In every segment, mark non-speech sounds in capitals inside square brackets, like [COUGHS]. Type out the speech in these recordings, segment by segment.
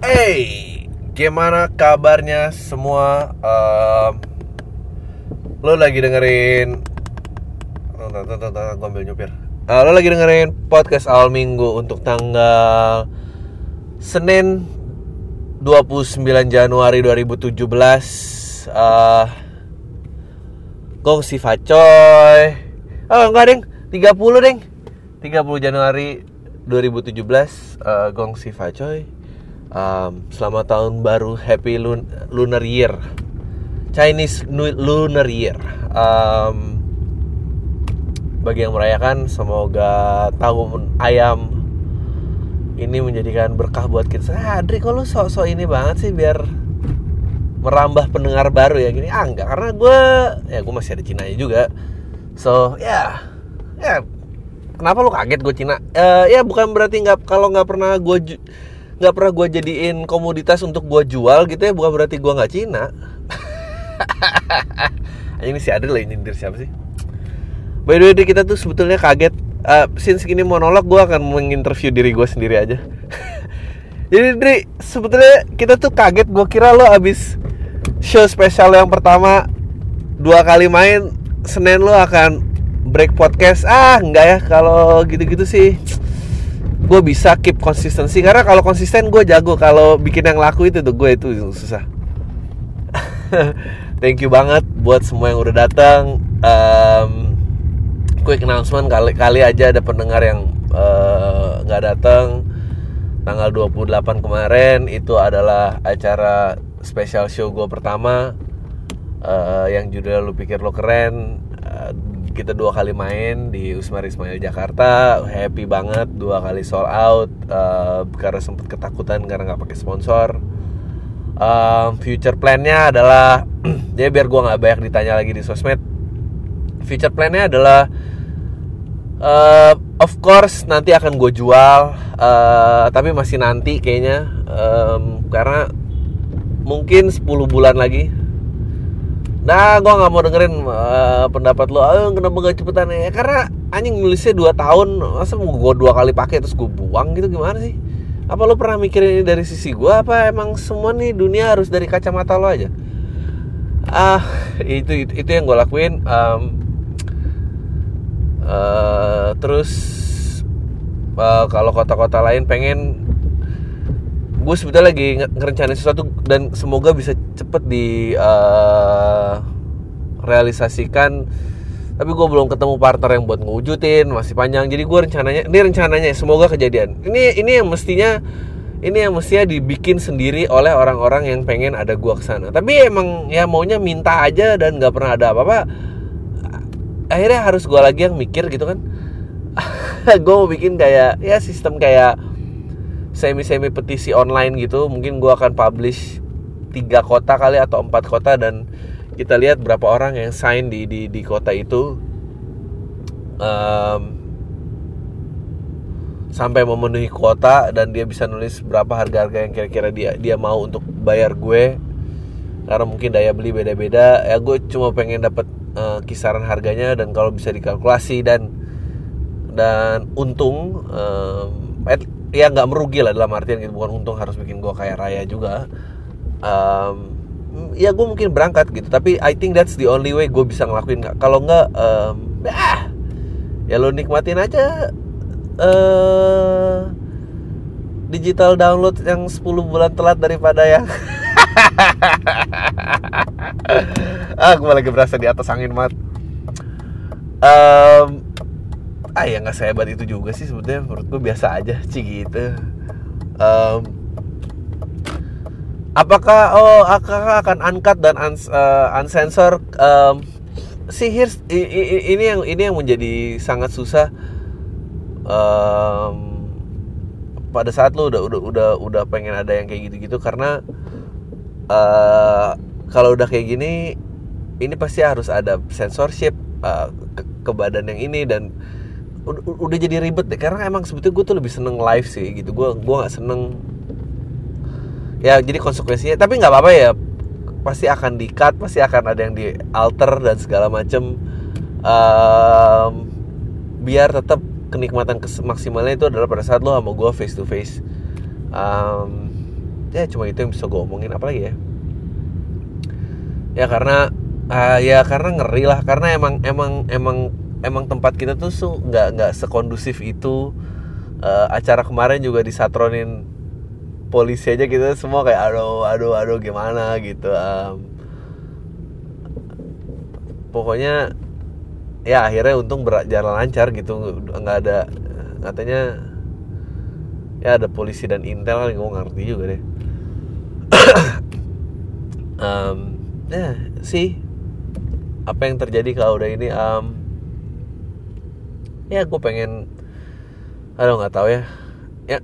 Hey, gimana kabarnya semua? Um, lo lagi dengerin Tunggu, tunggu, tunggu, gue ambil nyupir. Uh, Lo lagi dengerin podcast awal minggu untuk tanggal Senin 29 Januari 2017 uh, Gong si Facoy. Oh enggak deng 30 deng 30 Januari 2017 uh, Gong si Facoy um, Selamat tahun baru Happy Lun Lunar Year. Chinese Lunar Year. Um, Bagi yang merayakan Semoga tahun ayam Ini menjadikan berkah buat kita. Ah, Adri kok lu sok-sok ini banget sih Biar merambah pendengar baru ya? Gini ah enggak karena gue ya gue masih ada Cina juga. So ya ya kenapa lu kaget gue Cina? Eh, ya bukan berarti nggak kalau nggak pernah gue nggak pernah gue jadiin komoditas untuk gue jual gitu ya bukan berarti gue nggak Cina [LAUGHS] ini si Adri lagi nyindir siapa sih By the way, kita tuh sebetulnya kaget. Uh, since gini monolog, gue akan menginterview diri gue sendiri aja. [LAUGHS] Jadi, Dri, sebetulnya kita tuh kaget. Gue kira lo abis show spesial yang pertama dua kali main, Senin lo akan break podcast. Ah, enggak ya. Kalau gitu-gitu sih, gue bisa keep konsistensi. Karena kalau konsisten gue jago. Kalau bikin yang laku itu tuh gue itu susah. [LAUGHS] Thank you banget buat semua yang udah datang. Um, quick announcement kali kali aja ada pendengar yang eh, nggak datang tanggal 28 kemarin itu adalah acara special show gue pertama eh, yang judulnya lu pikir lo keren Eh, kita dua kali main di Usmar Ismail Jakarta happy banget dua kali sold out eh, karena sempat ketakutan karena nggak pakai sponsor. Um, future plannya adalah [CLEARS THROAT] jadi biar gue nggak banyak ditanya lagi di sosmed future plannya adalah uh, of course nanti akan gue jual uh, tapi masih nanti kayaknya um, karena mungkin 10 bulan lagi nah gue nggak mau dengerin uh, pendapat lo. Oh, kenapa gak cepetan ya? Karena anjing nulisnya 2 tahun masa mau gue dua kali pakai terus gue buang gitu gimana sih? Apa lo pernah mikirin ini dari sisi gue apa emang semua nih dunia harus dari kacamata lo aja? Ah itu itu, itu yang gue lakuin um, Eh, terus eh, kalau kota-kota lain pengen gue sebetulnya lagi nge- ngerencanain sesuatu dan semoga bisa cepet di eh, realisasikan. Tapi gue belum ketemu partner yang buat ngewujudin masih panjang. Jadi gue rencananya ini rencananya semoga kejadian. Ini ini yang mestinya ini yang mestinya dibikin sendiri oleh orang-orang yang pengen ada gua ke sana tapi emang ya maunya minta aja dan nggak pernah ada apa-apa. Akhirnya harus gue lagi yang mikir gitu kan. [LAUGHS] Gue mau bikin kayak ya sistem kayak semi semi petisi online gitu mungkin gue akan publish tiga kota kali atau empat kota dan kita lihat berapa orang yang sign di di di kota itu. Em, sampai memenuhi kuota dan dia bisa nulis berapa harga-harga yang kira-kira dia dia mau untuk bayar gue. Karena mungkin daya beli beda-beda. Ya gue cuma pengen dapat eh, kisaran harganya dan kalau bisa dikalkulasi dan dan untung em, at- ya nggak merugi lah dalam artian gitu. Bukan untung harus bikin gue kaya raya juga. Em, ya gue mungkin berangkat gitu tapi I think that's the only way gue bisa ngelakuin kalau nggak em, ya ya lo nikmatin aja eh digital download yang 10 bulan telat daripada yang [LAUGHS] ah gue lagi berasa di atas angin mat Em, ah ya nggak sehebat itu juga sih sebetulnya menurut gue biasa aja sih gitu. Em, apakah oh apakah akan uncut dan uns, uncensored Em, sih here's- i- i- i- ini yang ini yang menjadi sangat susah. Em, pada saat lo udah udah udah udah pengen ada yang kayak gitu-gitu karena eh kalau udah kayak gini ini pasti harus ada censorship eh, ke, ke badan yang ini dan udah, udah jadi ribet deh karena emang sebetulnya gue tuh lebih seneng live sih gitu. Gue gue nggak seneng. Ya jadi konsekuensinya tapi nggak apa-apa ya. Pasti akan di cut pasti akan ada yang di alter dan segala macem. Em, biar tetap kenikmatan maksimalnya itu adalah pada saat lo sama gue face to face. Em, ya cuma itu yang bisa gue omongin. Apalagi ya? Ya karena uh, ya karena ngeri lah. Karena emang emang emang emang tempat kita tuh nggak nggak sekondusif itu. Uh, acara kemarin juga disatronin polisi aja kita semua kayak aduh aduh aduh gimana? gitu um, pokoknya ya akhirnya untung berjalan lancar gitu nggak ada katanya ya ada polisi dan intel kan gue ngerti juga deh. [COUGHS] Um, ya sih apa yang terjadi kalau udah ini um, ya gue pengen aduh nggak tahu ya. Ya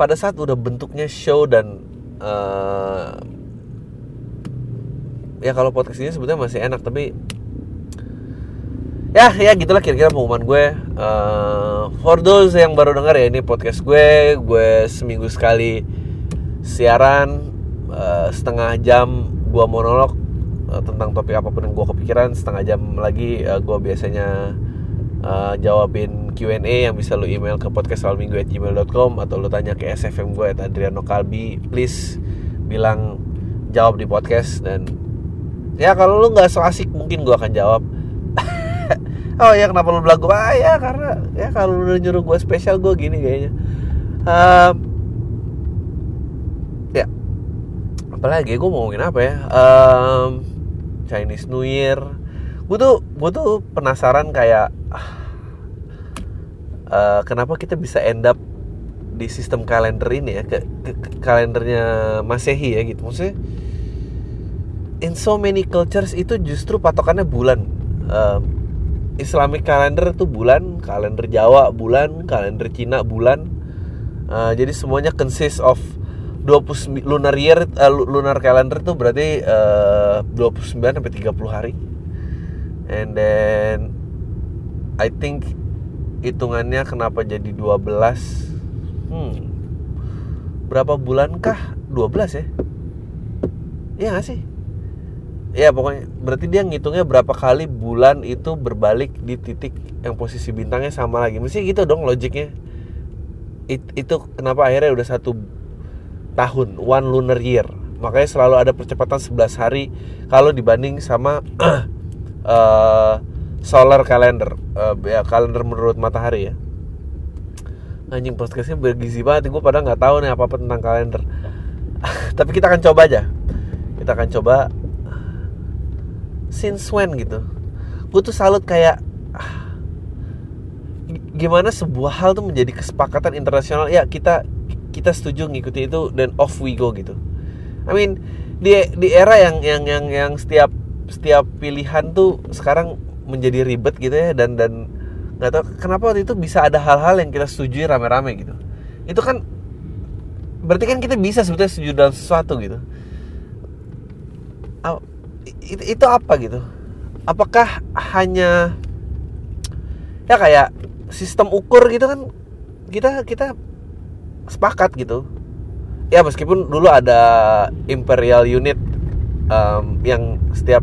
pada saat udah bentuknya show dan uh, ya kalau podcast ini sebetulnya masih enak tapi ya ya gitulah kira-kira pengumuman gue. Uh, for those yang baru dengar ya ini podcast gue. Gue seminggu sekali siaran uh, setengah jam gue monolog uh, tentang topik apa pun yang gue kepikiran setengah jam lagi uh, gue biasanya uh, jawabin Q&A yang bisa lo email ke podcastalminggu@gmail.com atau lo tanya ke SFM gue at Adriano Kalbi please bilang jawab di podcast dan ya kalau lu nggak so asik mungkin gue akan jawab. [LAUGHS] Oh ya kenapa lu belagu? Ah ya karena ya kalau lu nyuruh gue spesial gue gini kayaknya. Um, ya apalagi gue mau ngomongin apa ya? Um, Chinese New Year. Gue tuh gue tuh penasaran kayak uh, kenapa kita bisa end up di sistem kalender ini ya? Ke, ke, ke kalendernya masehi ya gitu. Maksudnya in so many cultures itu justru patokannya bulan. Um, Islamic calendar itu bulan kalender Jawa bulan kalender Cina bulan. Uh, jadi semuanya consist of 20 lunar year uh, lunar calendar itu berarti uh, 29 sampai 30 hari. And then I think hitungannya kenapa jadi 12 hmm. Berapa bulan kah 12 ya? Iya gak sih? Ya pokoknya berarti dia ngitungnya berapa kali bulan itu berbalik di titik yang posisi bintangnya sama lagi. Mesti gitu dong logiknya. It, itu kenapa akhirnya udah satu tahun one lunar year. Makanya selalu ada percepatan 11 hari kalau dibanding sama uh, [CLEARS THROAT] solar calendar. Uh, ya kalender menurut matahari ya. Anjing podcastnya bergizi banget. Gue pada nggak tahu nih apa apa tentang kalender [LAUGHS] tapi kita akan coba aja. Kita akan coba. Since when gitu. Gue tuh salut kayak ah, gimana sebuah hal tuh menjadi kesepakatan internasional. Ya kita kita setuju ngikuti itu dan off we go gitu. I mean di di era yang yang yang yang setiap setiap pilihan tuh sekarang menjadi ribet gitu ya dan dan nggak tahu kenapa waktu itu bisa ada hal-hal yang kita setujui rame-rame gitu. Itu kan berarti kan kita bisa sebetulnya setuju dalam sesuatu gitu. Itu, itu apa gitu? Apakah hanya ya kayak sistem ukur gitu kan kita kita sepakat gitu. Ya meskipun dulu ada imperial unit um, yang setiap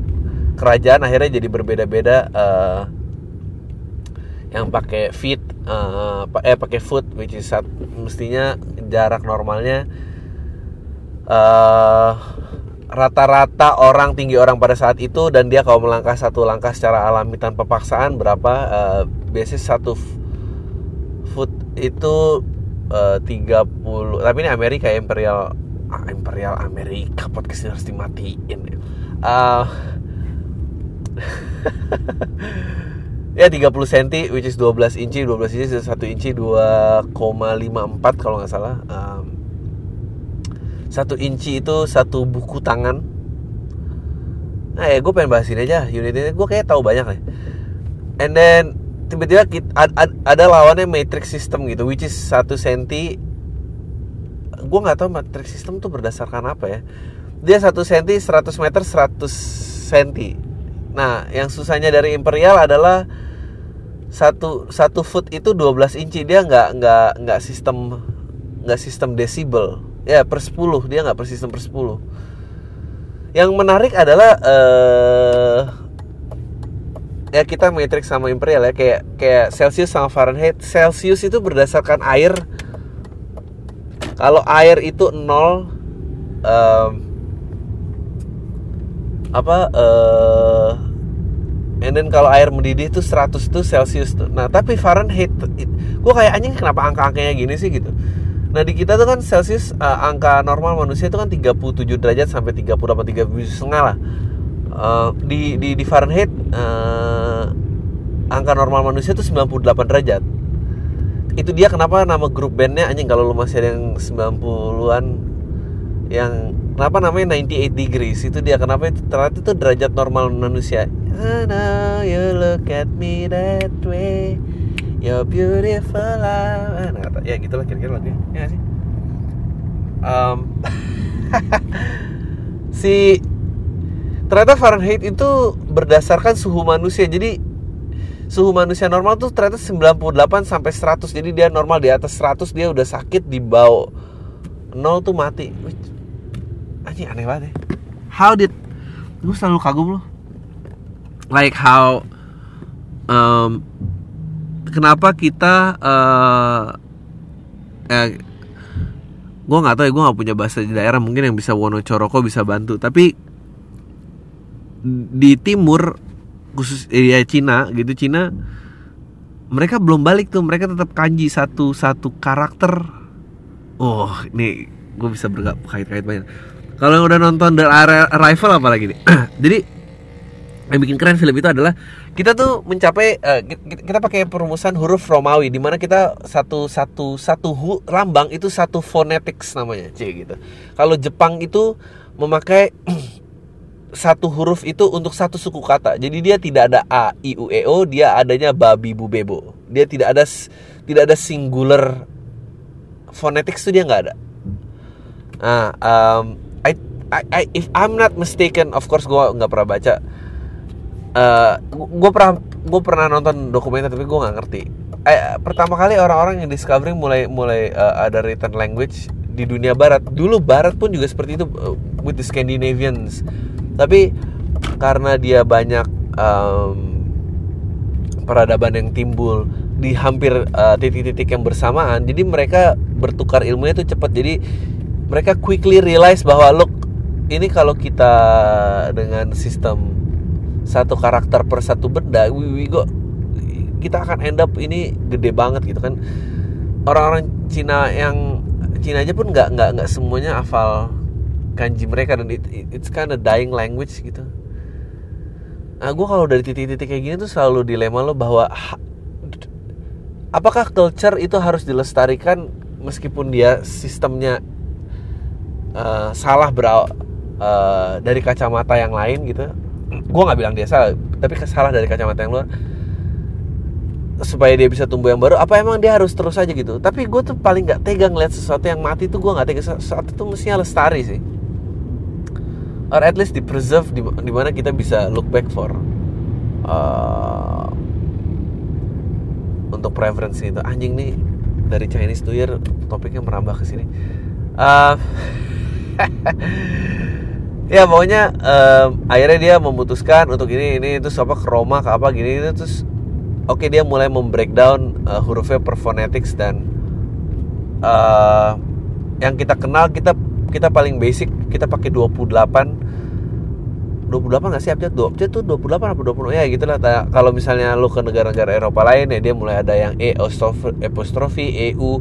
kerajaan akhirnya jadi berbeda-beda uh, yang pakai feet uh, eh pakai foot which is mestinya jarak normalnya uh, rata-rata orang tinggi orang pada saat itu dan dia kalau melangkah satu langkah secara alami tanpa paksaan berapa uh, biasanya satu foot itu uh, 30 tapi ini Amerika Imperial ah, Imperial Amerika podcast ini harus dimatiin uh, [LAUGHS] ya 30 cm which is 12 inci. 12 inci 1 inci 2,54 kalau nggak salah. Um, satu inci itu satu buku tangan. Nah ya gue pengen bahas ini aja unit ini gue kayak tahu banyak nih. And then tiba-tiba ada, lawannya matrix system gitu which is satu senti. Gue nggak tahu matrix system tuh berdasarkan apa ya. Dia satu senti 100 meter 100 senti nah yang susahnya dari imperial adalah satu satu foot itu 12 inci. Dia nggak nggak nggak sistem nggak sistem desibel. Ya per 10 dia nggak per sistem per 10 yang menarik adalah uh, ya kita matrix sama imperial ya. Kayak kayak celsius sama fahrenheit. Celsius itu berdasarkan air. Kalau air itu nol um, apa uh, and then kalau air mendidih itu 100 itu Celsius tuh. Nah tapi Fahrenheit gue kayak anjing kenapa angka-angkanya gini sih? Gitu. Nah di kita tuh kan Celsius uh, angka normal manusia itu kan 37 derajat sampai 38 37 setengah lah. Uh, di, di di Fahrenheit uh, angka normal manusia itu 98 derajat. Itu dia kenapa nama grup bandnya anjing kalau lu masih ada yang 90-an yang kenapa namanya 98 degrees. Itu dia kenapa itu? Ternyata itu derajat normal manusia. I know you look at me that way. You're beautiful ah, nah, ya gitulah kira-kira lagunya. Ya sih? Um, [LAUGHS] si ternyata Fahrenheit itu berdasarkan suhu manusia. Jadi suhu manusia normal tuh ternyata 98 sampai 100 jadi dia normal di atas 100 dia udah sakit di bawah nol tuh mati anjing aneh banget ya how did gue selalu kagum loh. Like how um, kenapa kita uh, eh, gue nggak tahu ya gue nggak punya bahasa di daerah mungkin yang bisa Wono Coroko bisa bantu. Tapi di timur khusus ya Cina gitu Cina mereka belum balik tuh mereka tetap kanji satu satu karakter. Oh ini gue bisa berkait-kait banyak kalau yang udah nonton The Arrival apa lagi nih [CLEARS THROAT] jadi yang bikin keren film itu adalah kita tuh mencapai uh, kita, pakai perumusan huruf Romawi di mana kita satu satu satu hu, lambang itu satu phonetics namanya c gitu kalau Jepang itu memakai [CLEARS THROAT] satu huruf itu untuk satu suku kata. Jadi dia tidak ada a, i, u, e, o, dia adanya babi, bu, bebo. Dia tidak ada tidak ada singular phonetics itu dia nggak ada. Nah, um, I, I, if I'm not mistaken, of course gue nggak pernah baca. Uh, gue pernah gue pernah nonton dokumenter tapi gue nggak ngerti. Eh, pertama kali orang-orang yang discovering mulai mulai uh, ada written language di dunia barat. Dulu barat pun juga seperti itu uh, with the Scandinavians tapi karena dia banyak um, peradaban yang timbul di hampir titik-titik uh, yang bersamaan jadi mereka bertukar ilmunya itu cepat jadi mereka quickly realize bahwa look ini kalau kita dengan sistem satu karakter per satu benda we, kita akan end up ini gede banget gitu kan. Orang-orang Cina yang Cina aja pun nggak nggak nggak semuanya hafal kanji mereka dan it, it, it's kind of dying language gitu. Nah gue kalau dari titik-titik kayak gini tuh selalu dilema lo bahwa apakah culture itu harus dilestarikan meskipun dia sistemnya uh, salah berawal uh, dari kacamata yang lain gitu. Gue nggak bilang dia salah tapi salah dari kacamata yang luar. Supaya dia bisa tumbuh yang baru apa emang dia harus terus aja gitu? Tapi gue tuh paling nggak tegang lihat sesuatu yang mati tuh gue nggak tega. Sesuatu tuh mestinya lestari sih. Or at least di preserve di, di mana kita bisa look back for uh, untuk preference itu anjing nih dari Chinese New Year topiknya merambah ke sini. Uh, [LAUGHS] ya pokoknya um, akhirnya dia memutuskan untuk ini ini itu apa ke Roma ke apa gini itu terus oke okay, dia mulai membreakdown uh, hurufnya per phonetics dan uh, yang kita kenal kita kita paling basic kita pakai 28 28 nggak sih abjad? Dua abjad tuh 28 apa 20 ya gitu lah. Kalau misalnya lu ke negara-negara Eropa lain ya dia mulai ada yang E apostrofi, EU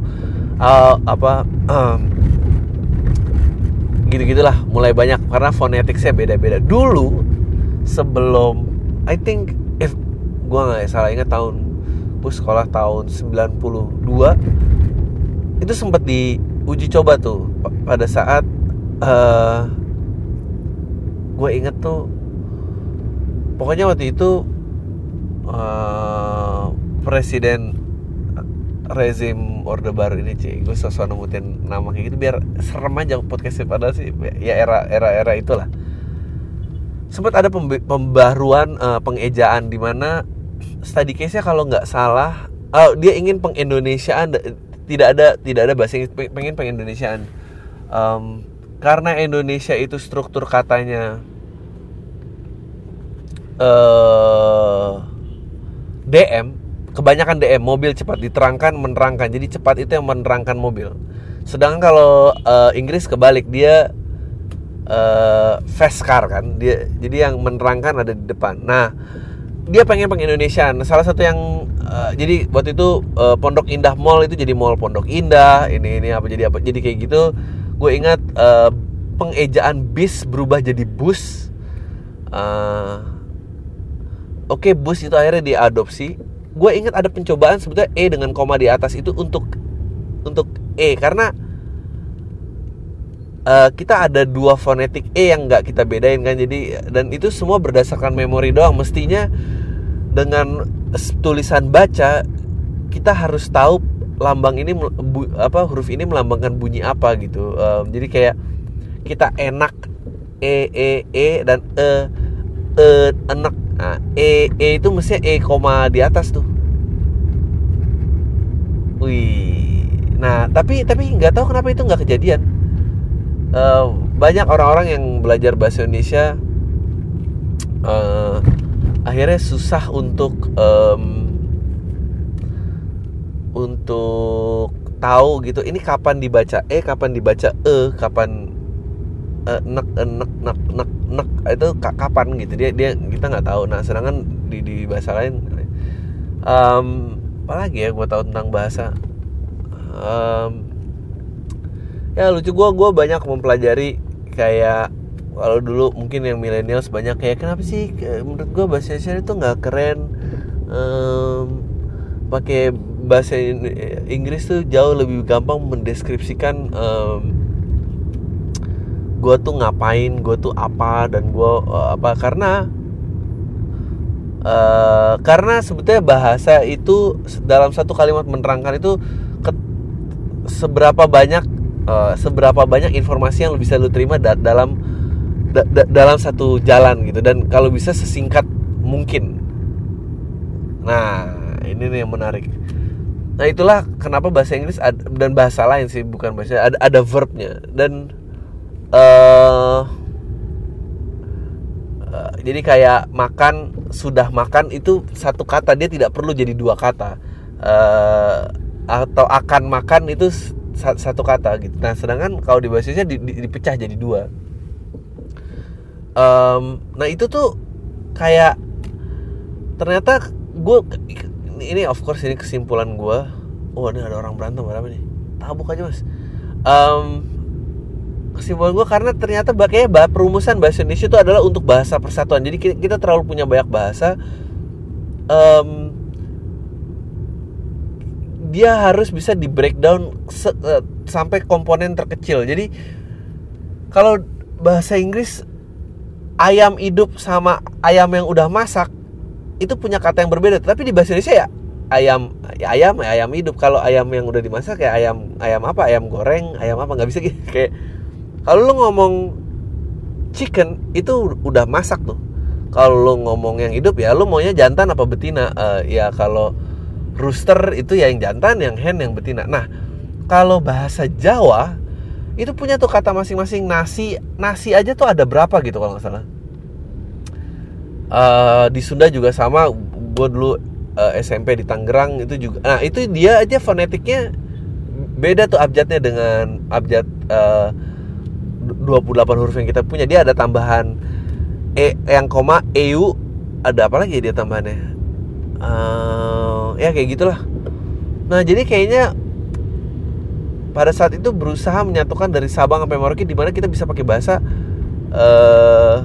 uh, apa um, [CLEARS THROAT] gitu-gitulah mulai banyak karena fonetiknya beda-beda. Dulu sebelum I think if gua nggak salah ingat tahun gue sekolah tahun 92 itu sempat diuji coba tuh pada saat uh, gue inget tuh pokoknya waktu itu uh, presiden rezim orde baru ini sih gue sosok nemutin nama kayak gitu biar serem aja podcastnya. Pada sih ya era era era itulah. Sempat ada pembaruan uh, pengejaan di mana study case nya kalau nggak salah uh, dia ingin pengindonesiaan tidak ada tidak ada bahasa pengen pengindonesiaan. Um, karena Indonesia itu struktur katanya uh, eh, DM kebanyakan DM mobil cepat diterangkan menerangkan. Jadi cepat itu yang menerangkan mobil. Sedangkan kalau uh, Inggris kebalik dia uh, fast car kan. Dia jadi yang menerangkan ada di depan. Nah dia pengen Indonesia salah satu yang uh, jadi waktu itu uh, Pondok Indah Mall itu jadi mall Pondok Indah. Ini ini apa jadi apa jadi kayak gitu. Gue ingat uh, pengejaan bis berubah jadi bus. Uh, oke okay, bus itu akhirnya diadopsi gue ingat ada pencobaan sebetulnya e dengan koma di atas itu untuk untuk e. Karena uh, kita ada dua fonetik e yang nggak kita bedain kan. Jadi dan itu semua berdasarkan memori doang. Mestinya dengan tulisan baca kita harus tahu lambang ini bu, apa huruf ini melambangkan bunyi apa gitu. Um, jadi kayak kita enak e e e dan e e enak nah, e e itu mestinya e koma di atas tuh. Wih. Nah tapi tapi nggak tahu kenapa itu nggak kejadian. Uh, banyak orang-orang yang belajar bahasa Indonesia uh, akhirnya susah untuk um, untuk tahu gitu. Ini kapan dibaca e kapan dibaca e kapan uh, nek nek nek nek nek itu kapan gitu. Dia dia kita nggak tahu. Nah sedangkan di di bahasa lain um, apalagi ya gue tahu tentang bahasa? Um, ya lucu gue gue banyak mempelajari kayak kalau dulu mungkin yang milenial banyak kayak kenapa sih menurut gue bahasa Indonesia itu nggak keren? Um, pakai bahasa Inggris tuh jauh lebih gampang mendeskripsikan um, gue tuh ngapain gue tuh apa dan gue uh, apa karena uh, karena sebetulnya bahasa itu dalam satu kalimat menerangkan itu ke, seberapa banyak uh, seberapa banyak informasi yang bisa lu terima da dalam da da dalam satu jalan gitu. Dan kalau bisa sesingkat mungkin. Nah ini nih yang menarik. Nah itulah kenapa bahasa Inggris ada, dan bahasa lain sih bukan bahasa ada ada verbnya. Dan uh, uh, jadi kayak makan sudah makan itu satu kata dia tidak perlu jadi dua kata. Uh, atau akan makan itu satu kata gitu. Nah sedangkan kalau di bahasa Indonesia dipecah jadi dua. Um, nah itu tuh kayak ternyata gue ini of course ini kesimpulan gue oh ini ada orang berantem berapa nih? Tabuk aja mas. Um, kesimpulan gue karena ternyata kayaknya perumusan bahasa Indonesia itu adalah untuk bahasa persatuan. Jadi kita, kita terlalu punya banyak bahasa um, dia harus bisa di breakdown se, uh, sampai komponen terkecil. Jadi kalau bahasa Inggris ayam hidup sama ayam yang udah masak itu punya kata yang berbeda. Tapi di bahasa Indonesia ya ayam ya ayam ya ayam hidup. Kalau ayam yang udah dimasak ya ayam ayam apa? Ayam goreng ayam apa? Nggak bisa gitu. [LAUGHS] Kayak kalau lu ngomong chicken itu udah masak tuh. Kalau lu ngomong yang hidup ya lu maunya jantan apa betina? Uh, ya kalau rooster itu ya yang jantan yang hen yang betina. Nah kalau bahasa Jawa itu punya tuh kata masing-masing nasi nasi aja tuh ada berapa gitu kalau nggak salah. Uh, di Sunda juga sama gue dulu eh, SMP di Tangerang itu juga. Nah itu dia aja fonetiknya beda tuh abjadnya dengan abjad uh, 28 huruf yang kita punya dia ada tambahan e yang koma eu ada apa lagi dia tambahannya? Uh, ya kayak gitulah. Nah jadi kayaknya pada saat itu berusaha menyatukan dari Sabang sampai Merauke di mana kita bisa pakai bahasa uh,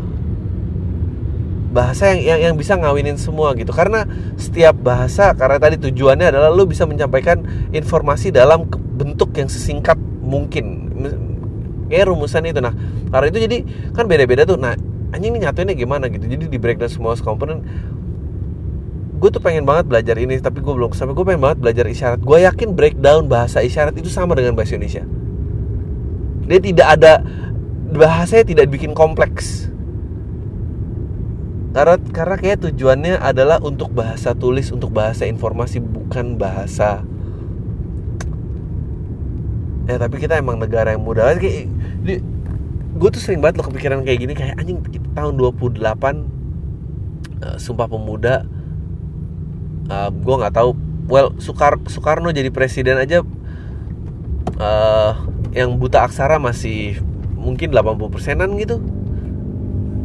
bahasa yang, yang yang bisa ngawinin semua gitu. Karena setiap bahasa karena tadi tujuannya adalah lo bisa menyampaikan informasi dalam bentuk yang sesingkat mungkin kayak rumusan itu. Nah karena itu jadi kan beda-beda tuh. Nah anjing ini nyatuinnya gimana gitu? Jadi di breakdown semua komponen gue tuh pengen banget belajar ini tapi gue belum sampai gue pengen banget belajar isyarat. Gue yakin breakdown bahasa isyarat itu sama dengan bahasa Indonesia. Dia tidak ada bahasanya tidak bikin kompleks. Karena karena kayak tujuannya adalah untuk bahasa tulis untuk bahasa informasi bukan bahasa ya tapi kita emang negara yang muda kayak gue tuh sering banget lo kepikiran kayak gini. Kayak anjing tahun 28 uh, eh, sumpah pemuda uh, gue nggak tahu. Well Sukar Soekarno jadi presiden aja uh, yang buta aksara masih mungkin 80 persenan gitu.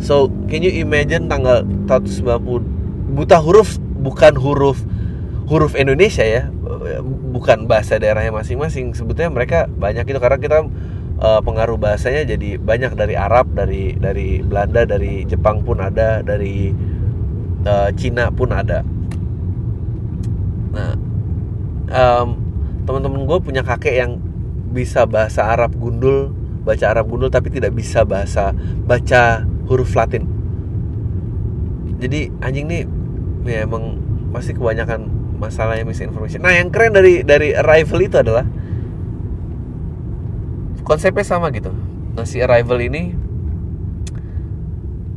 So can you imagine tanggal 190 buta huruf bukan huruf huruf Indonesia ya bukan bahasa daerahnya masing-masing sebetulnya mereka banyak itu karena kita uh, pengaruh bahasanya jadi banyak dari Arab dari dari Belanda dari Jepang pun ada dari uh, Cina pun ada. Nah um, teman-teman gue punya kakek yang bisa bahasa Arab gundul baca Arab gundul tapi tidak bisa bahasa baca huruf Latin. Jadi anjing nih ya emang pasti kebanyakan masalahnya misinformation. Nah, yang keren dari dari Arrival itu adalah konsepnya sama gitu. Nah, si Arrival ini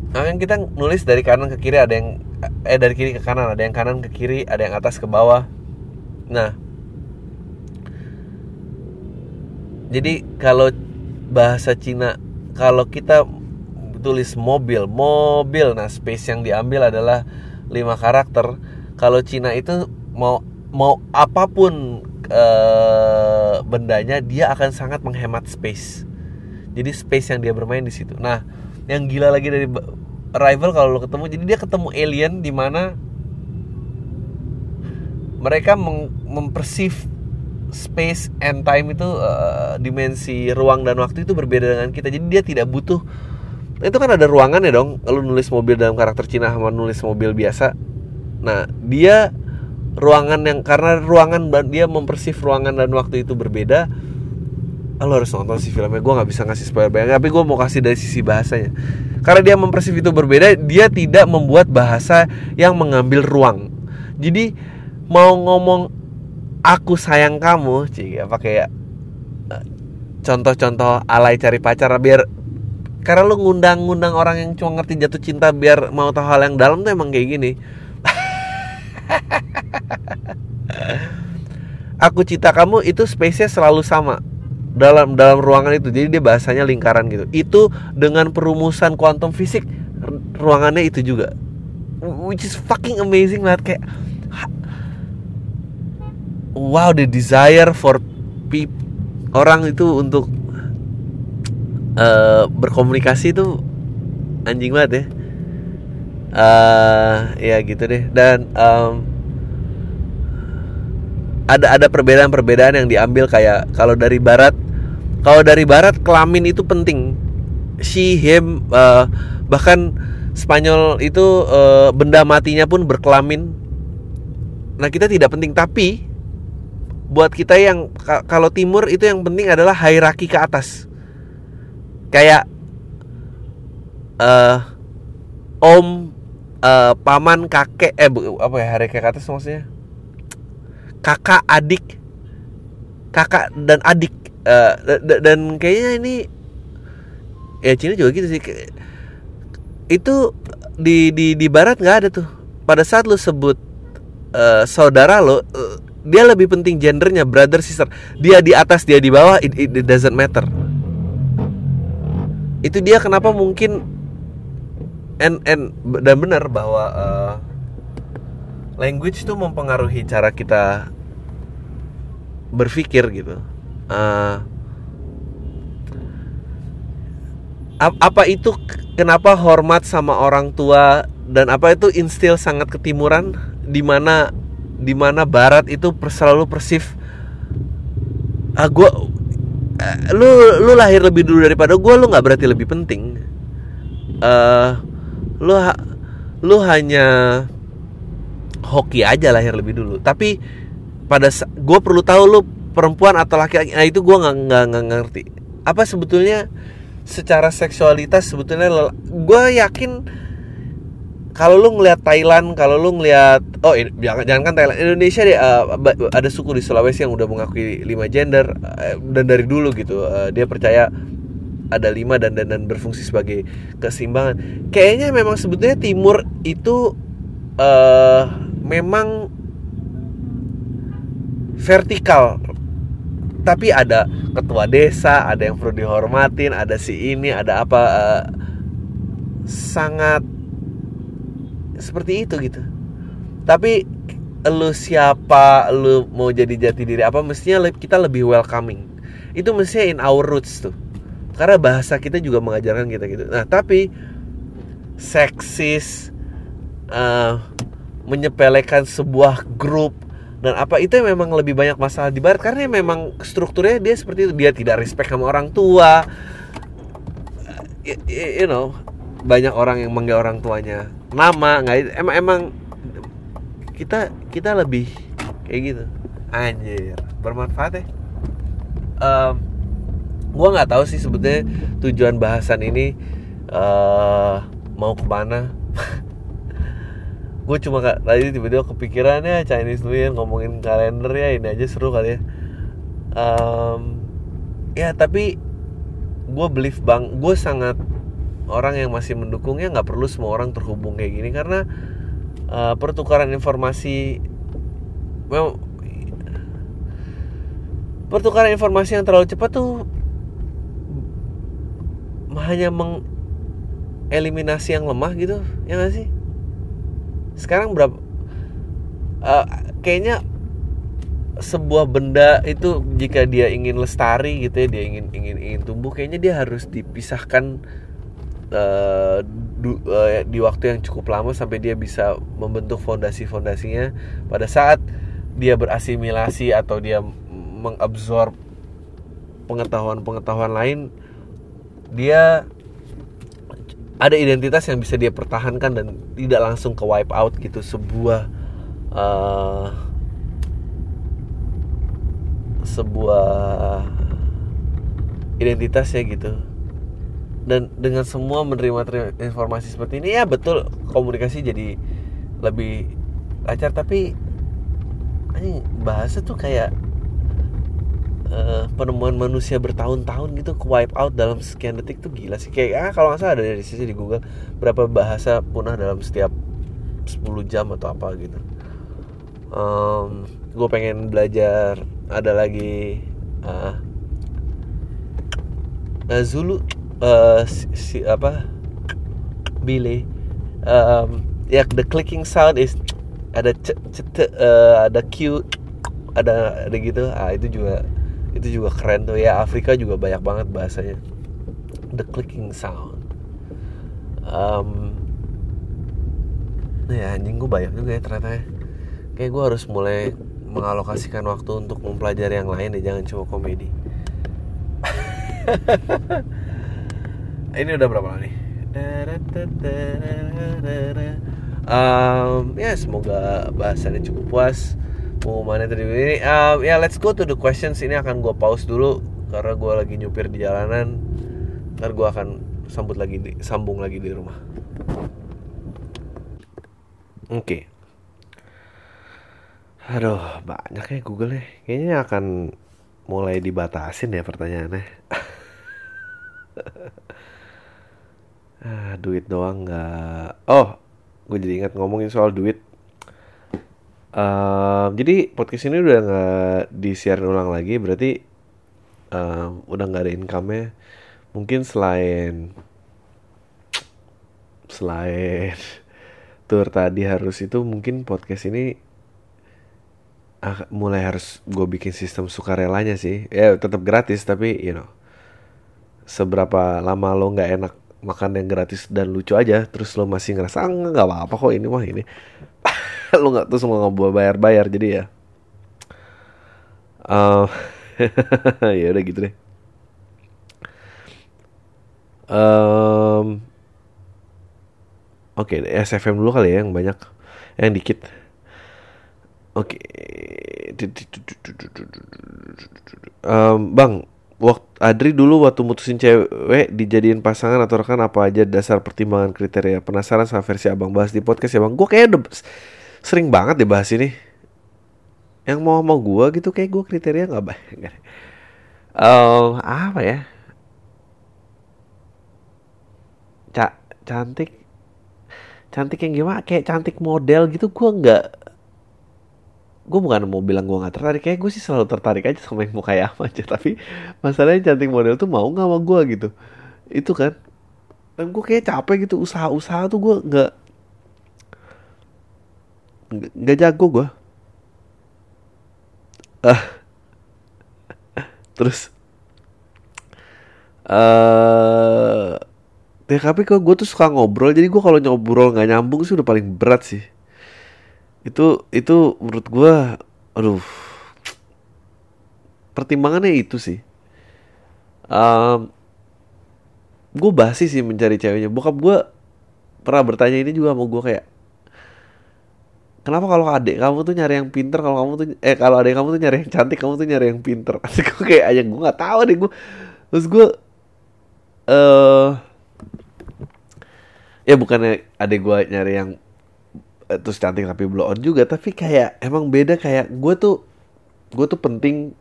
nah yang kita nulis dari kanan ke kiri ada yang eh dari kiri ke kanan, ada yang kanan ke kiri, ada yang atas ke bawah. Nah, jadi kalau bahasa Cina kalau kita tulis mobil, mobil, nah space yang diambil adalah lima karakter. Kalau Cina itu mau mau apa pun uh, bendanya dia akan sangat menghemat space. Jadi space yang dia bermain di situ. Nah yang gila lagi dari Arrival kalau lo ketemu jadi dia ketemu alien di mana mereka mempersif space and time itu uh, dimensi ruang dan waktu itu berbeda dengan kita. Jadi dia tidak butuh itu kan ada ruangan ya dong. Kalau nulis mobil dalam karakter Cina sama nulis mobil biasa. Nah dia ruangan yang karena ruangan dia mempersif ruangan dan waktu itu berbeda lo harus nonton sih filmnya. Gue nggak bisa ngasih spoiler banyak tapi gue mau kasih dari sisi bahasanya. Karena dia mempersif itu berbeda dia tidak membuat bahasa yang mengambil ruang. Jadi mau ngomong aku sayang kamu cik apa kayak eh, contoh-contoh alay cari pacar biar karena lu ngundang-ngundang orang yang cuma ngerti jatuh cinta biar mau tahu hal yang dalam tuh emang kayak gini Aku cinta kamu itu space-nya selalu sama dalam dalam ruangan itu. Jadi dia bahasanya lingkaran gitu. Itu dengan perumusan kuantum fisik ruangannya itu juga. Which is fucking amazing banget kayak wow the desire for people orang itu untuk uh, berkomunikasi itu anjing banget ya uh, ya gitu deh. Dan um, ada ada perbedaan-perbedaan yang diambil kayak kalau dari barat kalau dari barat kelamin itu penting. She him uh, bahkan Spanyol itu uh, benda matinya pun berkelamin. Nah kita tidak penting tapi buat kita yang kalau timur itu yang penting adalah hierarki ke atas. Kayak uh, om uh, paman kakek eh bu, apa ya hari ke atas maksudnya? Kakak adik. Kakak dan adik. Uh, dan kayaknya ini ya Cina juga gitu sih. Itu di di di barat nggak ada tuh. Pada saat lu sebut uh, saudara lo uh, dia lebih penting gendernya brother sister. Dia di atas dia di bawah it, it doesn't matter. Itu dia kenapa mungkin and and dan benar bahwa uh, language itu mempengaruhi cara kita berpikir gitu. Uh, apa itu kenapa hormat sama orang tua dan apa itu instil sangat ketimuran di mana di mana barat itu selalu persif ah gua uh, lu lu lahir lebih dulu daripada gua lu nggak berarti lebih penting uh, lu lu hanya hoki aja lahir lebih dulu. Tapi pada gue perlu tahu lu perempuan atau laki-laki nah itu gue nggak nggak ngerti. Apa sebetulnya secara seksualitas sebetulnya gue yakin kalau lu ngelihat Thailand kalau lu ngelihat oh jangan jangan kan Thailand Indonesia deh uh, ada suku di Sulawesi yang udah mengakui lima gender uh, dan dari dulu gitu uh, dia percaya ada lima dan, dan dan berfungsi sebagai keseimbangan. Kayaknya memang sebetulnya timur itu uh, memang vertikal. Tapi ada ketua desa, ada yang perlu dihormatin, ada si ini, ada apa uh, sangat seperti itu gitu. Tapi lu siapa, lu mau jadi jati diri apa mestinya kita lebih welcoming itu mestinya in our roots tuh karena bahasa kita juga mengajarkan kita gitu. Nah tapi seksis uh, menyepelekan sebuah grup dan apa itu memang lebih banyak masalah di barat. Karena memang strukturnya dia seperti itu. Dia tidak respect sama orang tua. You, you know banyak orang yang manggil orang tuanya nama nggak emang emang kita kita lebih kayak gitu. Anjir bermanfaat ya. Um, gue nggak tahu sih sebetulnya tujuan bahasan ini uh, mau ke mana. [LAUGHS] Gue cuma kak tadi tiba-tiba kepikirannya Chinese New Year ngomongin kalender ya ini aja seru kali ya. Um, ya tapi gue believe bang gue sangat orang yang masih mendukungnya nggak perlu semua orang terhubung kayak gini karena uh, pertukaran informasi well, pertukaran informasi yang terlalu cepat tuh hanya mengeliminasi yang lemah gitu ya gak sih? Sekarang berapa uh, kayaknya sebuah benda itu jika dia ingin lestari gitu ya dia ingin ingin ingin tumbuh kayaknya dia harus dipisahkan uh, du, uh, di waktu yang cukup lama sampai dia bisa membentuk fondasi-fondasinya. Pada saat dia berasimilasi atau dia mengabsorb pengetahuan-pengetahuan lain dia ada identitas yang bisa dia pertahankan dan tidak langsung ke wipe out gitu sebuah uh, sebuah identitas ya gitu. Dan dengan semua menerima informasi seperti ini ya betul komunikasi jadi lebih lancar. Tapi ini bahasa tuh kayak uh, penemuan manusia bertahun-tahun gitu ke wipe out dalam sekian detik tuh gila sih. Kayak ah kalau nggak salah ada dari sisi di Google berapa bahasa punah dalam setiap 10 jam atau apa gitu. Um, gue pengen belajar ada lagi uh, Zulu uh, si, si apa Billy um, ya the clicking sound is ada c, uh, ada Q ada ada gitu. Ah itu juga itu juga keren tuh. Ya Afrika juga banyak banget bahasanya. The clicking sound. Um, ya anjing gue banyak juga ya ternyata ya. kayak gue harus mulai mengalokasikan waktu untuk mempelajari yang lain deh jangan cuma komedi. [LAUGHS] Ini udah berapa nih? Um, ya semoga bahasannya cukup puas pengumumannya tadi? Ini um, ya let's go to the questions. Ini akan gue pause dulu karena gue lagi nyupir di jalanan. Ntar gue akan sambut lagi di, sambung lagi di rumah. Oke. Okay. aduh banyak ya Google ya kayaknya akan mulai dibatasin ya pertanyaannya. [LAUGHS] Ah, duit doang nggak. Oh gue jadi ingat ngomongin soal duit Um, jadi podcast ini udah nggak disiarin ulang lagi, berarti um, udah nggak ada income-nya. Mungkin selain selain tour tadi harus itu mungkin podcast ini ah, mulai harus gue bikin sistem sukarelanya sih. Ya tetap gratis tapi you know seberapa lama lo nggak enak makan yang gratis dan lucu aja terus lo masih ngerasa ah, nggak apa-apa kok ini mah ini [LAUGHS] [LAUGHS] lu nggak tuh semua nggak bayar-bayar jadi ya. Uh, [LAUGHS] ya udah gitu deh. Um, oke okay, SFM dulu kali ya yang banyak yang dikit. Oke. Okay. um, bang waktu Adri dulu waktu mutusin cewek dijadiin pasangan atau rekan apa aja dasar pertimbangan kriteria? Penasaran sama versi abang bahas di podcast ya bang. Gue kayak udah sering banget dibahas ini. Yang mau mau gue gitu kayak gue kriteria nggak baik [LAUGHS] uh, apa ya? Ca cantik. Cantik yang gimana? Kayak cantik model gitu gue nggak gue bukan mau bilang gue nggak tertarik. Kayak gue sih selalu tertarik aja sama yang mau kayak apa aja tapi masalahnya cantik model tuh mau nggak sama gue gitu. Itu kan. Dan gue kayak capek gitu usaha-usaha tuh gue nggak nggak jago gue uh. [LAUGHS] terus eh uh, tapi kok gue tuh suka ngobrol. Jadi gue kalau ngobrol nggak nyambung sih udah paling berat sih. Itu itu menurut gue aduh. Pertimbangannya itu sih. Um, gue basi sih mencari ceweknya. Bokap gue pernah bertanya ini juga sama gue kayak kenapa kalau adik kamu tuh nyari yang pinter kalau kamu tuh eh kalau adik kamu tuh nyari yang cantik kamu tuh nyari yang pinter? [LAUGHS] Gue kayak aja gue nggak tahu deh gue terus gue eh uh, ya bukannya adik gue nyari yang uh, terus cantik tapi blow on juga tapi kayak emang beda kayak gue tuh gue tuh penting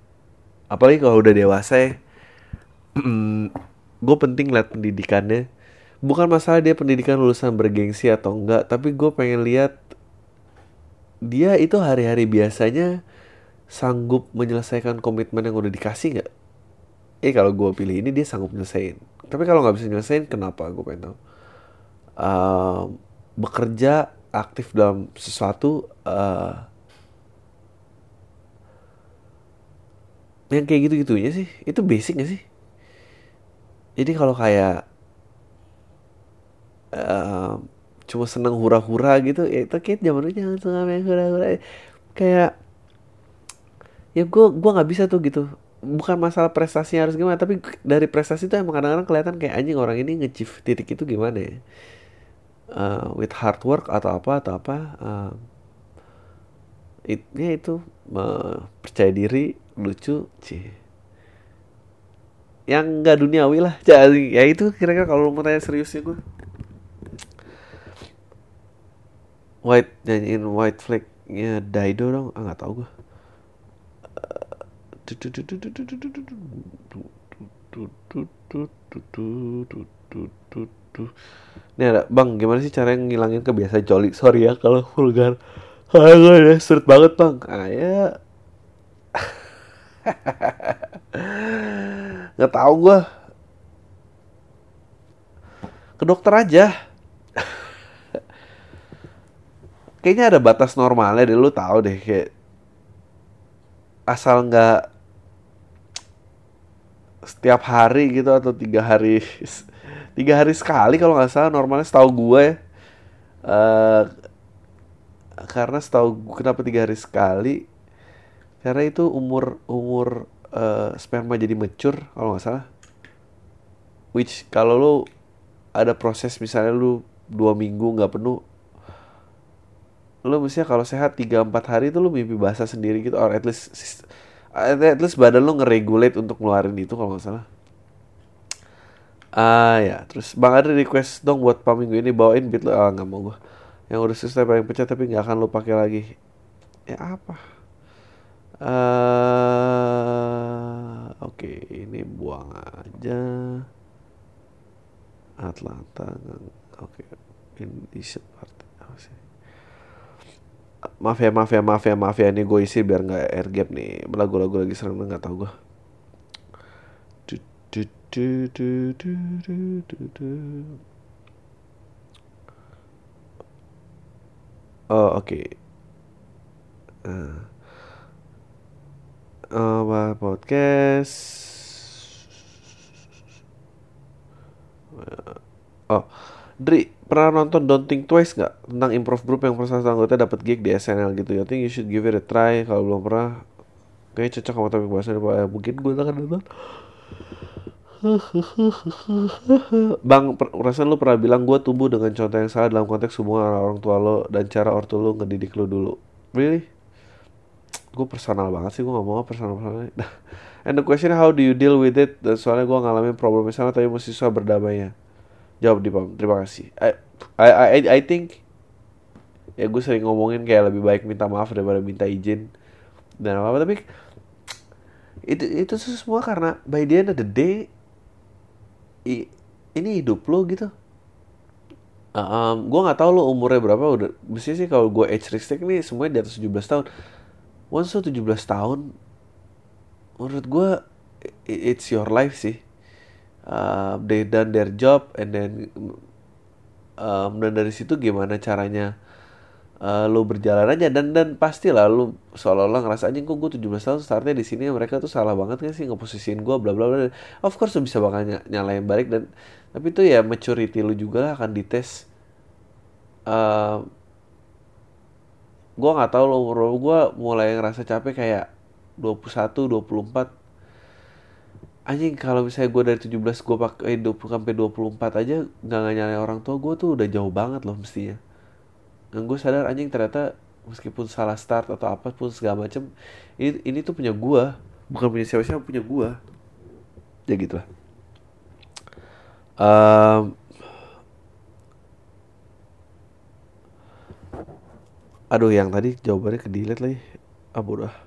apalagi kalau udah dewasa ya. [CLEARS THROAT] Gue penting lihat pendidikannya. Bukan masalah dia pendidikan lulusan bergengsi atau enggak tapi gue pengen lihat dia itu hari-hari biasanya sanggup menyelesaikan komitmen yang udah dikasih nggak? Eh kalau gue pilih ini dia sanggup nyelesain. Tapi kalau nggak bisa nyelesain kenapa? Gue pengen tahu. Uh, bekerja aktif dalam sesuatu uh, yang kayak gitu gitunya sih. Itu basic gak sih? Jadi kalau kayak uh, cuma seneng hura-hura gitu ya itu kayak zaman dulu jangan suka main hura-hura. Kayak ya gue gua nggak bisa tuh gitu. Bukan masalah prestasi harus gimana tapi dari prestasi itu emang kadang-kadang kelihatan kayak anjing orang ini ngecif titik itu gimana ya? Uh, with hard work atau apa atau apa uh, it, ya itu uh, percaya diri lucu sih yang nggak duniawi lah [LAUGHS] ya itu kira-kira kalau mau tanya seriusnya gue white nyanyiin white flag nya Daido dong. Ah nggak tahu gue ini ada bang gimana sih cara ngilangin kebiasaan joli? Sorry ya kalau vulgar. Ayo gue seret banget bang. Ah ya. [LAUGHS] Nggak tahu gue ke dokter aja kayaknya ada batas normalnya deh lu tahu deh kayak asal nggak setiap hari gitu atau tiga hari tiga hari sekali kalau nggak salah normalnya setahu gue ya. Uh, karena setahu gue kenapa tiga hari sekali? Karena itu umur umur uh, sperma jadi mature kalau nggak salah. Which kalau lo ada proses misalnya lu dua minggu nggak penuh lo misalnya kalau sehat tiga empat hari itu lo mimpi basah sendiri gitu or at least at least badan lo ngeregulate untuk ngeluarin itu kalau nggak salah ah ya terus bang ada request dong buat paminggu ini bawain beat lo ah nggak mau gue yang udah selesai paling pecah tapi nggak akan lo pakai lagi ya apa Uh, Oke, okay, ini buang aja. Atlanta, oke, okay. apa sih? Maaf ya, maaf ya, maaf ya, maaf ya. Ini gue isi biar nggak air gap nih. Lagu-lagu lagi serem nggak tahu gue. Oh oke. Okay. Uh uh, podcast oh Dri pernah nonton Don't Think Twice nggak? Tentang improv group yang pernah anggota dapat gig di SNL gitu. Ya think you should give it a try. Kalau belum pernah kayaknya cocok sama topik bahasan ya, mungkin gue akan nonton. [LAUGHS] Bang, perasaan lu pernah bilang gue tumbuh dengan contoh yang salah dalam konteks hubungan orang tua lo dan cara ortu lo ngedidik lo dulu. Really? gue personal banget sih gue mau personal personal [LAUGHS] and the question how do you deal with it? Dan soalnya gue ngalamin problem sama tapi masih susah berdamainya jawab di pam terima kasih. I, I I I think ya gue sering ngomongin kayak lebih baik minta maaf daripada minta izin dan apa apa tapi itu itu semua karena by the end of the day i, ini hidup lo gitu. Um, gue nggak tahu lo umurnya berapa. Udah mesti sih kalau gue age restrict nih semuanya di atas 17 tahun. Once lo 17 tahun menurut gue it's your life sih uh, they done their job and then um, dan dari situ gimana caranya uh, lu berjalan aja. Dan dan pasti lah lu seolah-olah ngerasa anjing kok gue 17 tahun startnya di sini mereka tuh salah banget kan sih ngeposisiin gue bla bla bla. Of course lu bisa bakal ny nyalain balik dan tapi itu ya maturity lu juga lah akan dites. Uh, gue nggak tahu lo umur gue mulai ngerasa capek kayak 21 24 anjing kalau misalnya gue dari 17 gue pakai 20 sampai 24 aja nggak nyalain orang tua gue tuh udah jauh banget loh mestinya. Dan gue sadar anjing ternyata meskipun salah start atau apa pun segala macem ini ini tuh punya gue bukan punya siapa siapa punya gue ya gitu lah um, aduh yang tadi jawabannya ke delete lagi ah. bodoh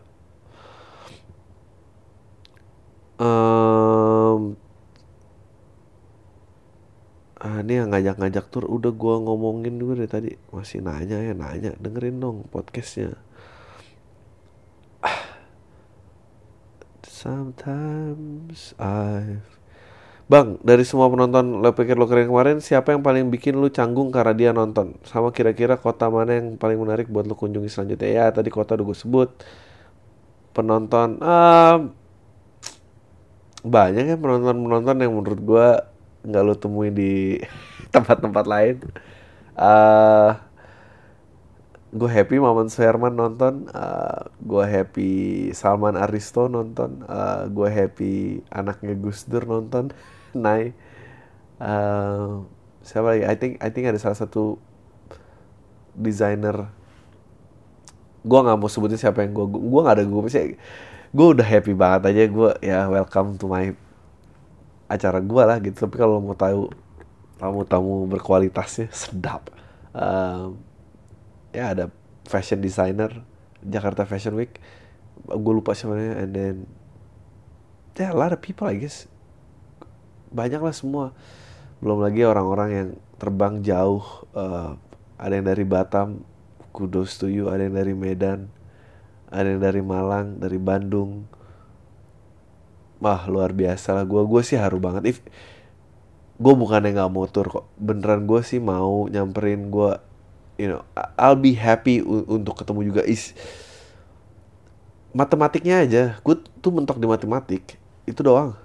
um, ah, ini yang ngajak-ngajak tur udah gua ngomongin dulu dari tadi masih nanya ya nanya dengerin dong podcastnya sometimes I Bang, dari semua penonton lo pikir lo keren kemarin, siapa yang paling bikin lu canggung karena dia nonton? Sama kira-kira kota mana yang paling menarik buat lo kunjungi selanjutnya? Ya, tadi kota udah gue sebut. Penonton, uh, banyak ya penonton-penonton yang menurut gue nggak lo temuin di [LAUGHS] tempat-tempat lain. Uh, eh, gue happy Maman Suherman nonton uh, eh, gue happy Salman Aristo nonton uh, eh, gue happy anaknya Gus Dur nonton. Nai uh, siapa lagi? I think I think ada salah satu desainer gue nggak mau sebutin siapa yang gue gue nggak ada gue sih gue udah happy banget aja gue ya welcome to my acara gue lah gitu. Tapi kalau mau tahu tamu-tamu berkualitasnya sedap. Um, ya ada fashion designer Jakarta Fashion Week. Gue lupa siapa and then yeah, a lot of people I guess. Banyak lah semua. Belum lagi orang-orang yang terbang jauh uh, ada yang dari Batam kudos to you ada yang dari Medan ada yang dari Malang dari Bandung. Wah luar biasa lah. Gue gue sih haru banget. If gue bukannya nggak mau tur kok. Beneran gue sih mau nyamperin gue you know I'll be happy untuk ketemu juga. Is matematiknya aja. Gue tuh mentok di matematik. Itu doang.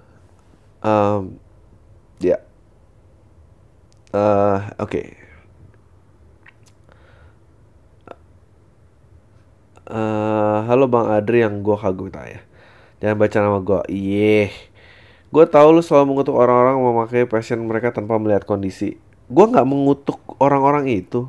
Um, ya. Yeah. uh, oke. okay. Uh, halo bang Adri yang gue kagum ya Jangan baca nama gue. Iya. Gue tahu lu selalu mengutuk orang-orang memakai passion mereka tanpa melihat kondisi. Gue nggak mengutuk orang-orang itu.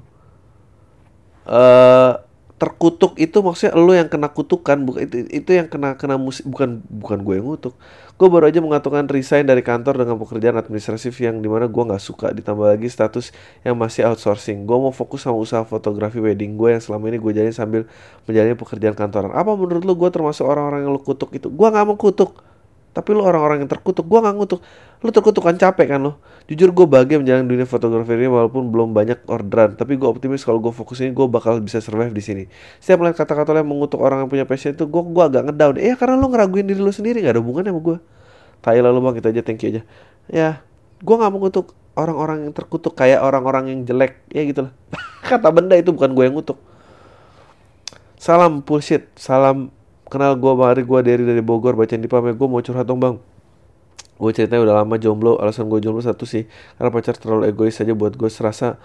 Eh uh, terkutuk itu maksudnya lu yang kena kutukan bukan itu itu yang kena kena musik bukan bukan gue yang ngutuk. Gue baru aja mengatakan resign dari kantor dengan pekerjaan administratif yang di mana gue nggak suka ditambah lagi status yang masih outsourcing. Gue mau fokus sama usaha fotografi wedding gue yang selama ini gue jalani sambil menjalani pekerjaan kantoran. Apa menurut lu gue termasuk orang-orang yang lu kutuk itu? Gue nggak mau kutuk tapi lu orang-orang yang terkutuk gue nggak ngutuk. Lu terkutuk kan capek kan lo jujur gue bahagia menjalani dunia fotografi ini walaupun belum banyak orderan. Tapi gue optimis kalau gue fokus ini gue bakal bisa survive di sini. Setiap melihat kata-kata yang mengutuk orang yang punya passion itu gue gue agak ngedown. Eh karena lu ngeraguin diri lu sendiri nggak ada hubungannya sama gue tai lalu bang kita aja thank you aja. Ya gue nggak mengutuk orang-orang yang terkutuk kayak orang-orang yang jelek. Ya gitu lah. [LAUGHS] Kata benda itu bukan gue yang ngutuk. Salam bullshit salam kenal gue mari gue dari dari Bogor bacain di pame gue mau curhat dong bang. Gue ceritanya udah lama jomblo alasan gue jomblo satu sih karena pacar terlalu egois aja buat gue serasa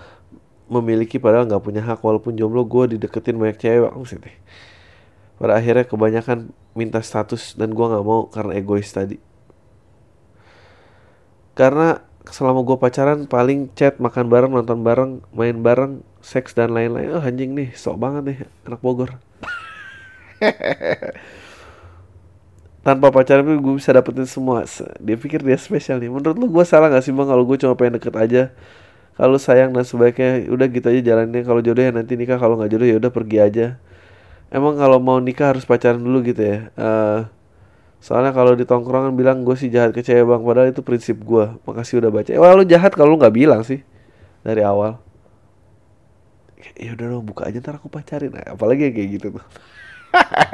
memiliki padahal nggak punya hak. Walaupun jomblo gue dideketin banyak cewek sih pada akhirnya kebanyakan minta status dan gue nggak mau karena egois tadi. Karena selama gue pacaran paling chat makan bareng nonton bareng main bareng seks dan lain-lain. Oh anjing nih sok banget nih anak Bogor [LAUGHS] tanpa pacaran pun gue bisa dapetin semua. Dia pikir dia spesial nih. Menurut lu gue salah gak sih bang kalau gue cuma pengen deket aja? Kalau sayang dan sebaiknya udah gitu aja jalannya kalau jodoh ya nanti nikah. Kalau nggak jodoh ya udah pergi aja. Emang kalau mau nikah harus pacaran dulu gitu ya? Uh, soalnya kalau di tongkrongan bilang gue sih jahat ke cewek bang padahal itu prinsip gue makasih udah baca. Wah lu jahat kalau lu nggak bilang sih dari awal. Ya udah dong buka aja ntar aku pacarin. Nah, apalagi kayak gitu tuh [LAUGHS]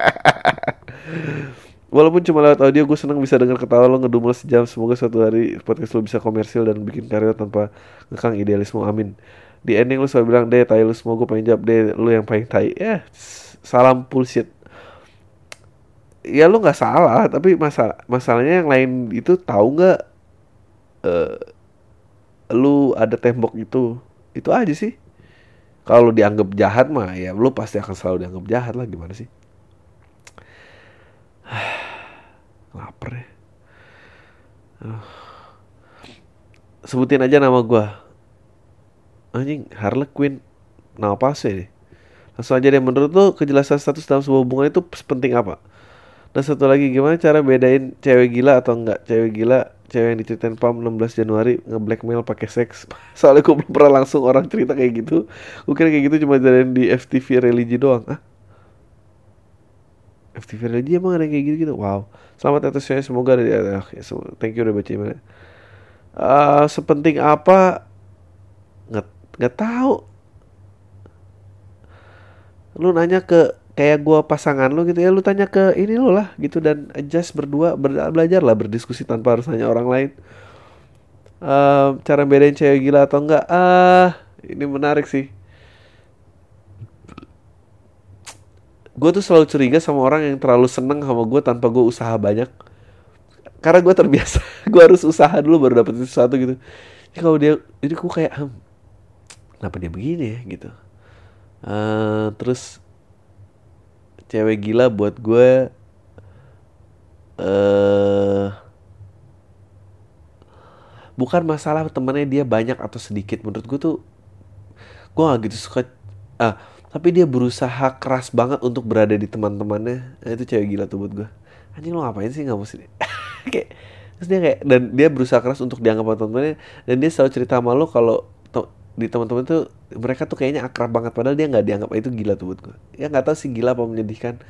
Walaupun cuma lewat audio gue seneng bisa dengar ketawa lo ngedumel sejam. Semoga suatu hari podcast lo bisa komersil dan bikin karya tanpa ngekang idealisme. Amin. Di ending lu selalu bilang deh tai lu semua gue pengen jawab deh lu yang paling tai. Ya salam bullshit. Ya lu nggak salah tapi masalah masalahnya yang lain itu tahu nggak uh, lu ada tembok itu? Itu aja sih. Kalau dianggap jahat mah ya lu pasti akan selalu dianggap jahat lah. Gimana sih [SIGHS] lapar ya uh. sebutin aja nama gue anjing Harley Quinn nama palsu ya langsung aja deh menurut lo kejelasan status dalam sebuah hubungan itu penting apa dan satu lagi gimana cara bedain cewek gila atau enggak cewek gila cewek yang diceritain Pam 16 Januari nge-blackmail pakai seks. [LAUGHS] Soalnya gue belum pernah langsung orang cerita kayak gitu. Gue kira kayak gitu cuma jadiin di FTV religi doang. Ah? FTV religi emang ada kayak gitu-gitu? Wow. Selamat atas saya semoga ada Oke, so, thank you udah baca emailnya. Uh, sepenting apa? Nggak, nggak tahu. Lu nanya ke kayak gue pasangan lo gitu ya lu tanya ke ini lo lah gitu dan adjust berdua ber belajar lah berdiskusi tanpa harus nanya orang lain uh, cara bedain cewek gila atau enggak ah uh, ini menarik sih gue tuh selalu curiga sama orang yang terlalu seneng sama gue tanpa gue usaha banyak. Karena gue terbiasa [LAUGHS] gue harus usaha dulu baru dapet sesuatu gitu. Jadi kalau dia jadi gue kayak hm, kenapa dia begini ya? Gitu. Uh, terus cewek gila buat gue uh, bukan masalah temennya dia banyak atau sedikit. Menurut gue tuh gue gak gitu suka ah tapi dia berusaha keras banget untuk berada di teman-temannya. Nah, itu cewek gila tuh buat gue anjing lo ngapain sih nggak sih [LAUGHS] kayak terus dia kayak dan dia berusaha keras untuk dianggap teman-temannya. Dan dia selalu cerita sama lo kalau di teman-teman tuh mereka tuh kayaknya akrab banget. Padahal dia nggak dianggap itu gila tuh buat gue ya nggak tahu sih gila apa menyedihkan.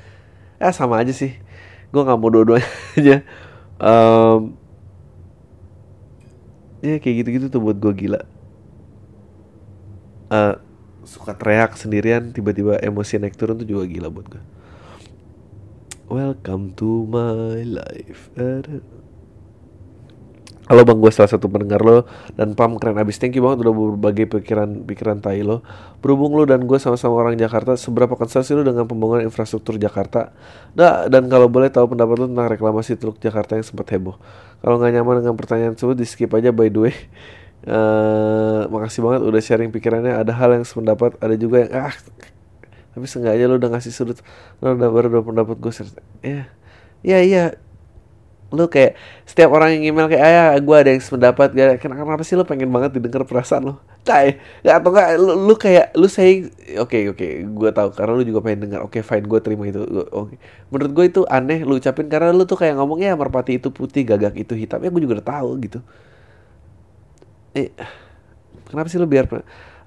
Ya sama aja sih. Gue nggak mau dua-duanya. [LAUGHS] Um, ya kayak gitu-gitu tuh buat gue gila. Uh, suka teriak sendirian tiba-tiba emosi naik turun tuh juga gila buat gue welcome to my life. Halo bang, gue salah satu pendengar lo Dan Pam keren abis, thank you banget udah berbagi pikiran-pikiran tai lo. Berhubung lo dan gue sama-sama orang Jakarta Seberapa concern sih lo dengan pembangunan infrastruktur Jakarta? Nah, dan kalau boleh tahu pendapat lo tentang reklamasi Teluk Jakarta yang sempat heboh. Kalau nggak nyaman dengan pertanyaan tersebut, di skip aja by the way uh, Makasih banget udah sharing pikirannya. Ada hal yang sependapat, ada juga yang ah Tapi seenggaknya lo udah ngasih sudut Lo udah baru udah pendapat gue Ya, ya iya lu kayak setiap orang yang email kayak ayah gue ada yang sependapat. Gak kenapa, kenapa sih lu pengen banget didengar perasaan lu? Tai ya atau enggak lu, lu kayak lu saying oke okay, oke okay, gue tahu karena lu juga pengen dengar oke okay, fine gue terima itu. Oke. Okay. menurut gue itu aneh lu ucapin karena lu tuh kayak ngomongnya merpati itu putih gagak itu hitam. Ya gue juga udah tahu gitu eh kenapa sih lu biar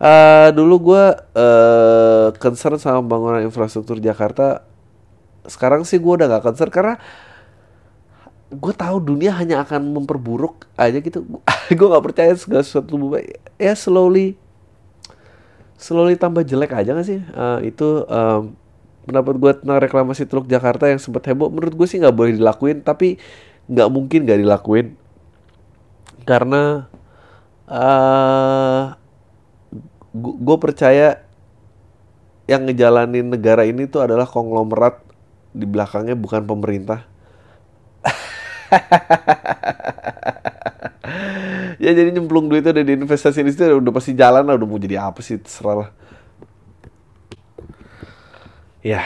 uh, dulu gue uh, concern sama pembangunan infrastruktur Jakarta. Sekarang sih gue udah gak concern karena gue tahu dunia hanya akan memperburuk aja gitu. [LAUGHS] Gue nggak percaya segala sesuatu ya slowly slowly tambah jelek aja gak sih? Uh, itu um, pendapat gue tentang reklamasi Teluk Jakarta yang sempat heboh menurut gue sih nggak boleh dilakuin tapi nggak mungkin gak dilakuin. Karena uh, gue percaya yang ngejalanin negara ini tuh adalah konglomerat di belakangnya bukan pemerintah. [LAUGHS] Ya jadi nyemplung duit udah di investasi di udah pasti jalan lah udah mau jadi apa sih terserah lah. Ya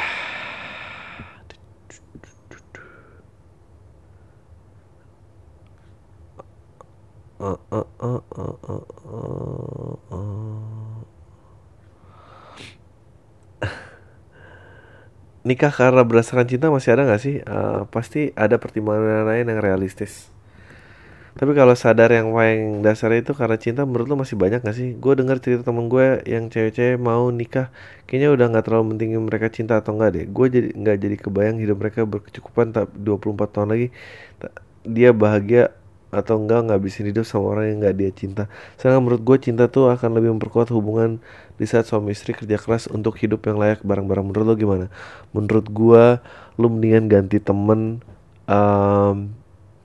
uh, uh, uh, uh, uh, uh, nikah karena berdasarkan cinta masih ada nggak sih? Uh, pasti ada pertimbangan lain yang realistis. Tapi kalau sadar yang paling dasarnya itu karena cinta menurut lo masih banyak gak sih? Gue dengar cerita temen gue yang cewek-cewek mau nikah Kayaknya udah gak terlalu pentingin mereka cinta atau enggak deh Gue jadi nggak jadi kebayang hidup mereka berkecukupan tak 24 tahun lagi Dia bahagia atau enggak ngabisin hidup sama orang yang nggak dia cinta. Sedangkan menurut gue cinta tuh akan lebih memperkuat hubungan di saat suami istri kerja keras untuk hidup yang layak bareng-bareng. Menurut lo gimana? Menurut gue lo mendingan ganti temen. Um,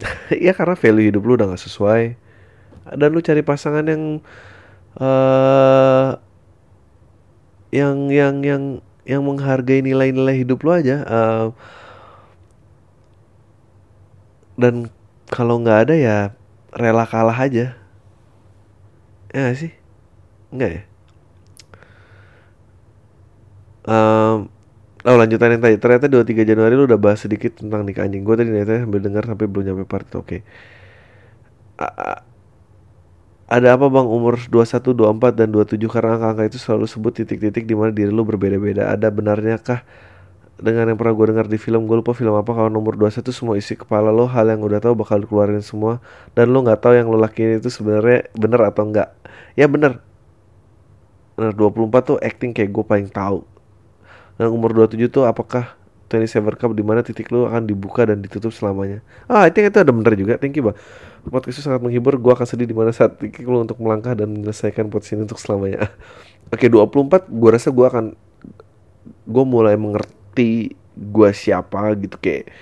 [LAUGHS] ya karena value hidup lo udah gak sesuai. Dan lo cari pasangan yang uh, yang yang yang yang menghargai nilai-nilai hidup lo aja uh, dan kalau nggak ada ya rela kalah aja. Ya gak sih? Nggak ya? Um, Oh lanjutan yang tadi. Ternyata 23 Januari lu udah bahas sedikit tentang nikah anjing. Gue tadi ternyata sambil denger sampai belum nyampe part Oke. Okay ada apa bang? Umur 21, 24, dan 27 karena angka-angka itu selalu sebut titik-titik di mana diri lu berbeda-beda. Ada benarnya kah dengan yang pernah gue dengar di film gue lupa film apa kalau nomor 21 semua isi kepala lo hal yang udah tahu bakal dikeluarin semua dan lo nggak tahu yang lo lakuin itu sebenarnya bener atau enggak ya bener bener 24 tuh acting kayak gue paling tahu dan umur 27 tuh apakah 27 Cup di mana titik lu akan dibuka dan ditutup selamanya. Ah, I think itu ada bener juga. Thank you, Bang. Podcast itu sangat menghibur. Gua akan sedih di mana saat titik lu untuk melangkah dan menyelesaikan podcast untuk selamanya. [LAUGHS] Oke, okay, 24 gua rasa gua akan gua mulai mengerti gua siapa gitu kayak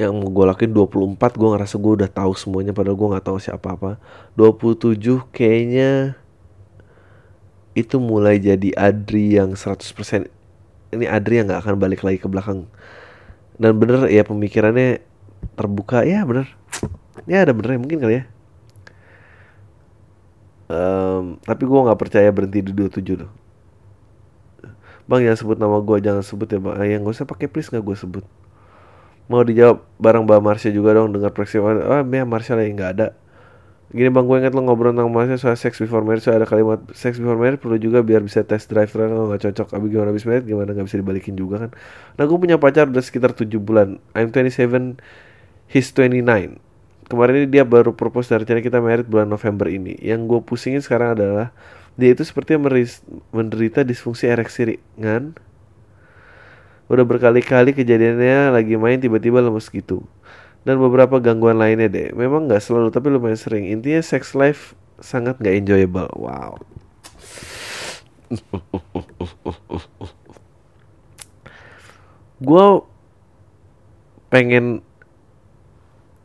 yang mau gue lakuin 24 gue ngerasa gue udah tahu semuanya padahal gue nggak tahu siapa apa. 27 kayaknya itu mulai jadi Adri yang 100% ini Adri yang nggak akan balik lagi ke belakang. Dan bener ya pemikirannya terbuka ya bener. Ya ada bener mungkin kali ya. Um, tapi gue nggak percaya berhenti di 27 loh bang jangan sebut nama gue jangan sebut ya bang yang gak usah pakai please nggak gue sebut mau dijawab bareng Mbak Marsha juga dong dengar persiapan oh ya Marsha lagi nggak ada Gini bang, gue inget lo ngobrol tentang mahasiswa soal sex before marriage so ada kalimat sex before marriage perlu juga biar bisa test drive terus kalau nggak cocok. Abi gimana abis married gimana nggak bisa dibalikin juga kan? Nah gue punya pacar udah sekitar 7 bulan. I'm 27, he's 29. Kemarin ini dia baru propose dari rencana kita married bulan November ini. Yang gue pusingin sekarang adalah dia itu sepertinya menderita disfungsi ereksi ringan. Udah berkali-kali kejadiannya lagi main tiba-tiba lemes gitu dan beberapa gangguan lainnya deh. Memang nggak selalu tapi lumayan sering. Intinya sex life sangat nggak enjoyable. Wow. [LAUGHS] gue pengen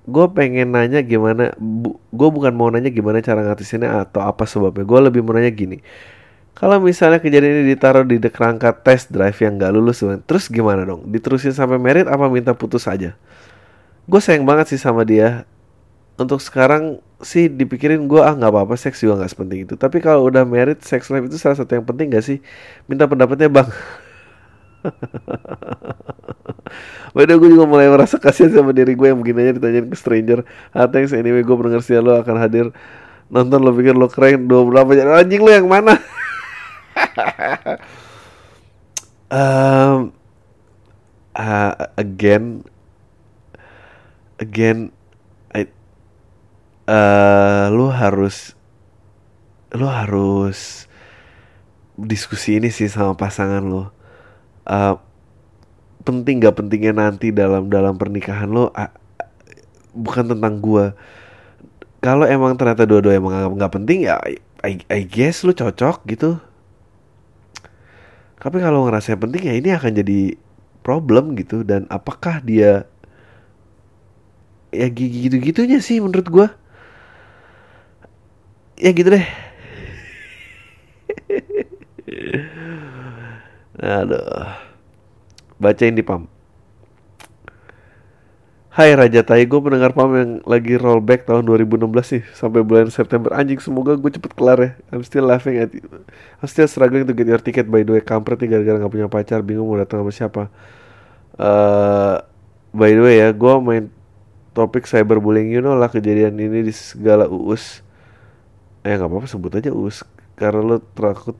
gue pengen nanya gimana bu, gue bukan mau nanya gimana cara ngatasinnya atau apa sebabnya. Gue lebih mau nanya gini. Kalau misalnya kejadian ini ditaruh di kerangka test drive yang gak lulus terus gimana dong? Diterusin sampai merit apa minta putus aja? Gue sayang banget sih sama dia. Untuk sekarang sih dipikirin gue ah nggak apa-apa seks juga nggak sepenting itu. Tapi kalau udah merit sex life itu salah satu yang penting gak sih? Minta pendapatnya bang Waduh gue juga mulai merasa kasihan sama diri gue yang begini aja ditanyain ke stranger. Ah thanks. Anyway gue pendengar setia lo akan hadir. Nonton lo pikir lo keren Dua berapa Anjing lo yang mana? [LAUGHS] Um, uh, Again again I, uh, lu harus lu harus diskusi ini sih sama pasangan lo uh, penting gak pentingnya nanti dalam dalam pernikahan lo uh, bukan tentang gua. Kalau emang ternyata dua-dua emang nggak penting ya I, I guess lu cocok gitu. Tapi kalau ngerasa penting ya ini akan jadi problem gitu. Dan apakah dia ya gitu-gitunya sih menurut gue ya gitu deh [LAUGHS] aduh. Bacain di pam Hai Raja Tai, gue mendengar pam yang lagi rollback tahun 2016 sih Sampai bulan September. Anjing, semoga gue cepet kelar ya. I'm still laughing at you. I'm still struggling to get your ticket by the way. Kampret nih gara-gara gak punya pacar Bingung mau datang sama siapa. Uh, By the way ya, gue main topik cyberbullying you know lah kejadian ini di segala uus eh nggak apa-apa sebut aja uus karena lo takut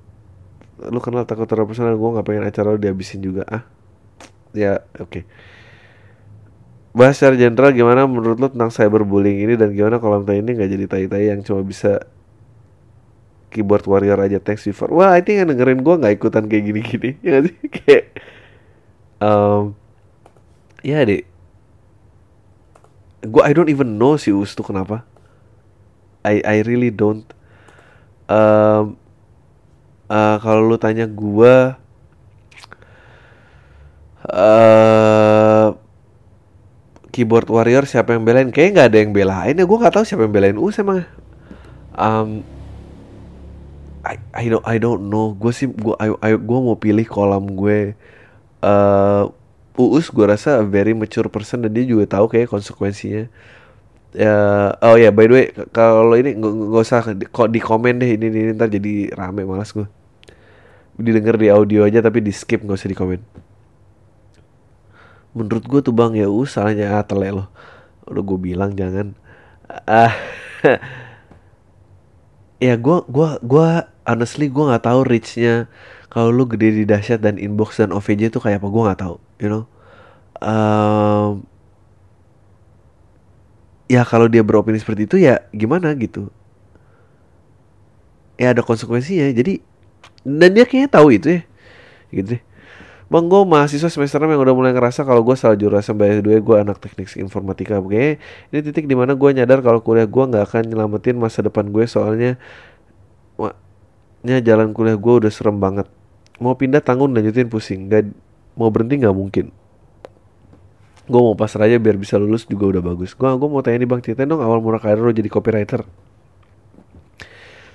lo kenal takut terpersonal gue nggak pengen acara lo dihabisin juga ah? Ya oke. Okay. bahas secara general gimana menurut lo tentang cyberbullying ini dan gimana kalau misalnya ini nggak jadi tai-tai yang cuma bisa keyboard warrior aja thanks before wah I think yang dengerin gue nggak ikutan kayak gini-gini [LAUGHS] ya sih? Kayak um, ya deh gue I don't even know si Us tuh kenapa. I I really don't um, uh, kalau lu tanya gue uh, keyboard warrior siapa yang belain? Kayak nggak ada yang belain ya. Gue nggak tahu siapa yang belain Us emang um, I I don't I don't know. Gue sih gue gue mau pilih kolam gue. Uh, Uus gue rasa very mature person dan dia juga tahu kayak konsekuensinya ya oh ya yeah, by the way kalau ini nggak usah kok di komen deh ini, ini ntar jadi rame malas gue didengar di audio aja tapi di skip nggak usah di komen. Menurut gue tuh bang ya us salahnya ah, tele lo udah gue bilang jangan. Ah [LAUGHS] ya gue gua gua honestly gue nggak tahu reachnya. Kalau lu gede di dahsyat dan inbox dan OVJ tuh kayak apa gue nggak tahu you know? Um, ya kalau dia beropini seperti itu ya gimana gitu. Ya ada konsekuensinya jadi dan dia kayaknya tahu itu ya. Gitu deh. Bang gue mahasiswa semester 6 yang udah mulai ngerasa kalau gue salah jurusan bayar dua gue anak teknik informatika Oke? Ini titik di mana gue nyadar kalau kuliah gue nggak akan nyelamatin masa depan gue soalnya nya jalan kuliah gue udah serem banget. Mau pindah tanggung lanjutin pusing gak mau berhenti nggak mungkin gue mau pasrah aja biar bisa lulus juga udah bagus. Gue gue mau tanya nih bang ceritain dong awal murah karir lo jadi copywriter.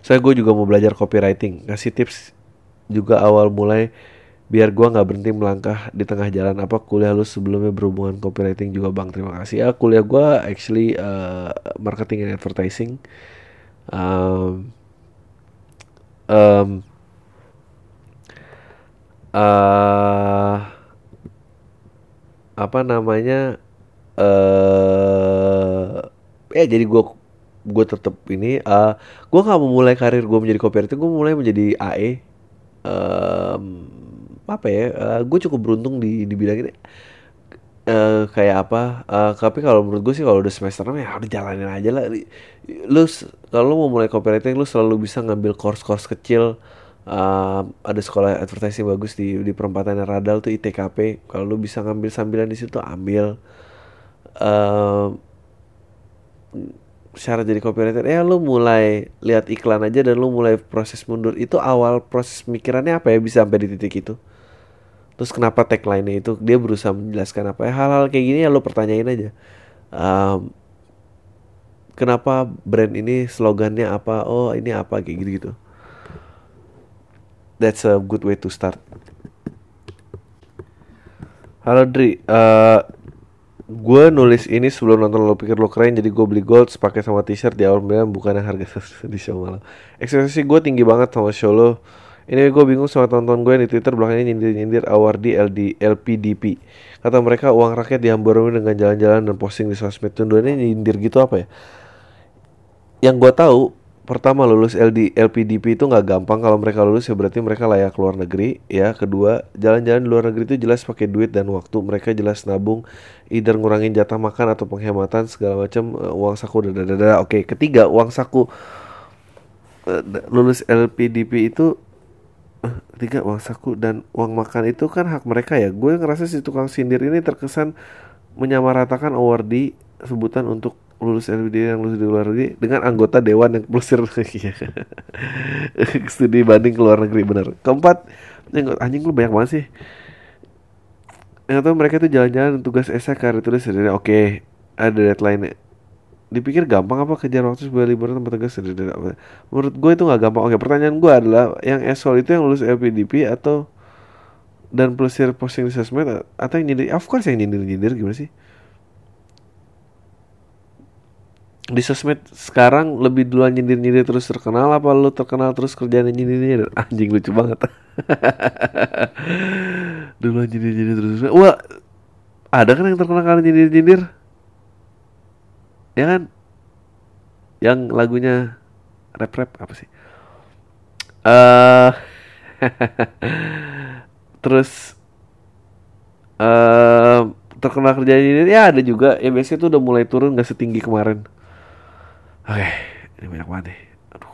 Saya gue juga mau belajar copywriting. Ngasih tips juga awal mulai biar gue nggak berhenti melangkah di tengah jalan apa kuliah lu sebelumnya berhubungan copywriting juga bang. Terima kasih. Ya kuliah gue actually uh, marketing and advertising. Um, um, uh, apa namanya eh uh, ya jadi gue gue tetap ini uh, gue nggak mau mulai karir gue menjadi copywriter gue mulai menjadi AE um, apa ya uh, gue cukup beruntung di di bidang ini. Uh, kayak apa uh, tapi kalau menurut gue sih kalau udah semester 6 ya udah jalanin aja lah. Lu kalau mau mulai copywriting lu selalu bisa ngambil course-course kecil uh, ada sekolah advertising bagus di di perempatan Radal tuh ITKP kalau lu bisa ngambil sambilan di situ ambil. Uh, syarat jadi copywriter ya lu mulai lihat iklan aja dan lu mulai proses mundur. Itu awal proses mikirannya apa ya bisa sampai di titik itu? Terus kenapa tagline-nya itu? Dia berusaha menjelaskan apa ya hal-hal kayak gini ya lu pertanyain aja. Um, kenapa brand ini slogannya apa? Oh ini apa? Kayak gitu gitu that's a good way to start. Halo Dri, uh, gue nulis ini sebelum nonton lo pikir lo keren jadi gue beli gold pakai sama t-shirt di awal bulan bukan yang harga di show malam. Ekspektasi gue tinggi banget sama show lo. Ini gue bingung sama tonton gue di Twitter belakangnya nyindir-nyindir awardi LD, LPDP. Kata mereka uang rakyat dihamburin dengan jalan-jalan dan posting di sosmed. Tunduannya nyindir gitu apa ya? Yang gue tahu pertama lulus LD LPDP itu nggak gampang. Kalau mereka lulus ya berarti mereka layak keluar negeri ya. Kedua jalan-jalan di luar negeri itu jelas pakai duit dan waktu. Mereka jelas nabung either ngurangin jatah makan atau penghematan segala macam uh, uang saku dan dada oke ketiga uang saku. Uh, lulus LPDP itu uh, tiga uang saku dan uang makan itu kan hak mereka ya. Gue ngerasa si tukang sindir ini terkesan menyamaratakan awardee sebutan untuk lulus LPD yang lulus di luar negeri dengan anggota dewan yang pelesir [LAUGHS] studi banding ke luar negeri benar. Keempat anjing lu banyak banget sih. Yang tahu mereka tuh jalan-jalan tugas esai karya tulis sendiri. Oke ada deadline dipikir gampang apa kejar waktu sebuah liburan tempat tugas sendiri? Menurut gue itu nggak gampang. Oke pertanyaan gue adalah yang esol itu yang lulus LPDP atau dan pelesir posting di sosmed atau yang nyindir? Of course yang nyindir nyindir gimana sih di sosmed sekarang lebih duluan nyindir-nyindir terus terkenal apa lu terkenal terus kerjaan nyindir-nyindir? [LAUGHS] Anjing lucu banget. [LAUGHS] Duluan nyindir-nyindir terus. Wah ada kan yang terkenal kali nyindir-nyindir? Ya kan? Yang lagunya rap-rap apa sih? Uh, [LAUGHS] terus uh, terkenal kerjaan nyindir ya ada juga. Ya biasanya tuh udah mulai turun gak setinggi kemarin Oke, ini banyak banget nih. Aduh.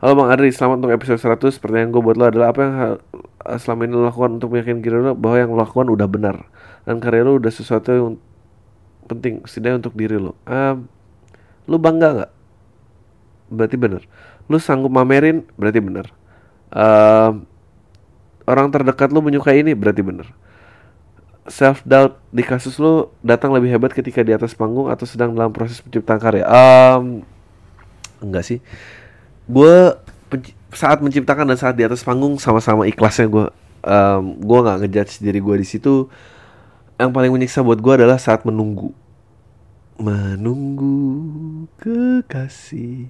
Halo Bang Adri, selamat untuk episode 100 Pertanyaan gue buat lo adalah Apa yang selama ini lo lakukan untuk meyakinkan diri lo Bahwa yang lo lakukan udah benar Dan karya lo udah sesuatu yang penting Setidaknya untuk diri lo um, Lo bangga gak? Berarti bener Lo sanggup mamerin? Berarti bener um, Orang terdekat lo menyukai ini? Berarti bener self doubt di kasus lo datang lebih hebat ketika di atas panggung atau sedang dalam proses penciptaan karya? Um, enggak sih. Gue saat menciptakan dan saat di atas panggung sama-sama ikhlasnya gue. Um, gue nggak ngejudge diri gue di situ. Yang paling menyiksa buat gue adalah saat menunggu. Menunggu kekasih.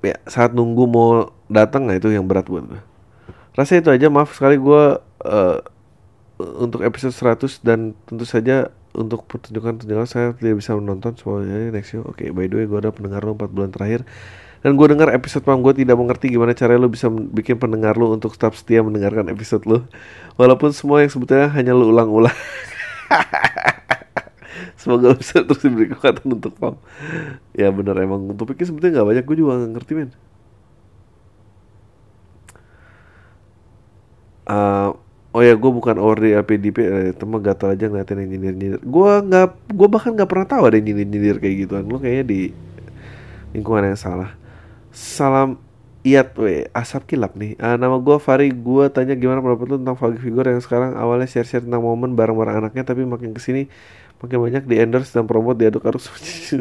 Ya, saat nunggu mau datang nah itu yang berat buat gue. Rasa itu aja maaf sekali gue uh, untuk episode 100 dan tentu saja untuk pertunjukan-pertunjukan saya tidak bisa menonton semuanya next show. Oke, okay, by the way gue ada pendengar lo 4 bulan terakhir dan gue dengar episode pam gue tidak mengerti gimana cara lo bisa bikin pendengar lo untuk tetap setia mendengarkan episode lo walaupun semua yang sebetulnya hanya lo ulang-ulang. [LAUGHS] Semoga lo bisa terus diberi kekuatan untuk pam. Ya bener emang topiknya sebetulnya nggak banyak gue juga gak ngerti men. Uh, oh ya gue bukan di LPDP eh, temen gatal aja ngeliatin yang nyindir nyindir gue nggak gue bahkan nggak pernah tahu ada yang nyindir nyindir kayak gituan. Lo kayaknya di lingkungan yang salah. Salam Iyat we asap kilap nih. Uh, Nama gue Fari Gue tanya gimana pendapat lu tentang Fagi Figure Yang sekarang awalnya share-share tentang momen bareng-bareng anaknya Tapi makin ke sini Makin banyak di endorse dan promote diaduk arus.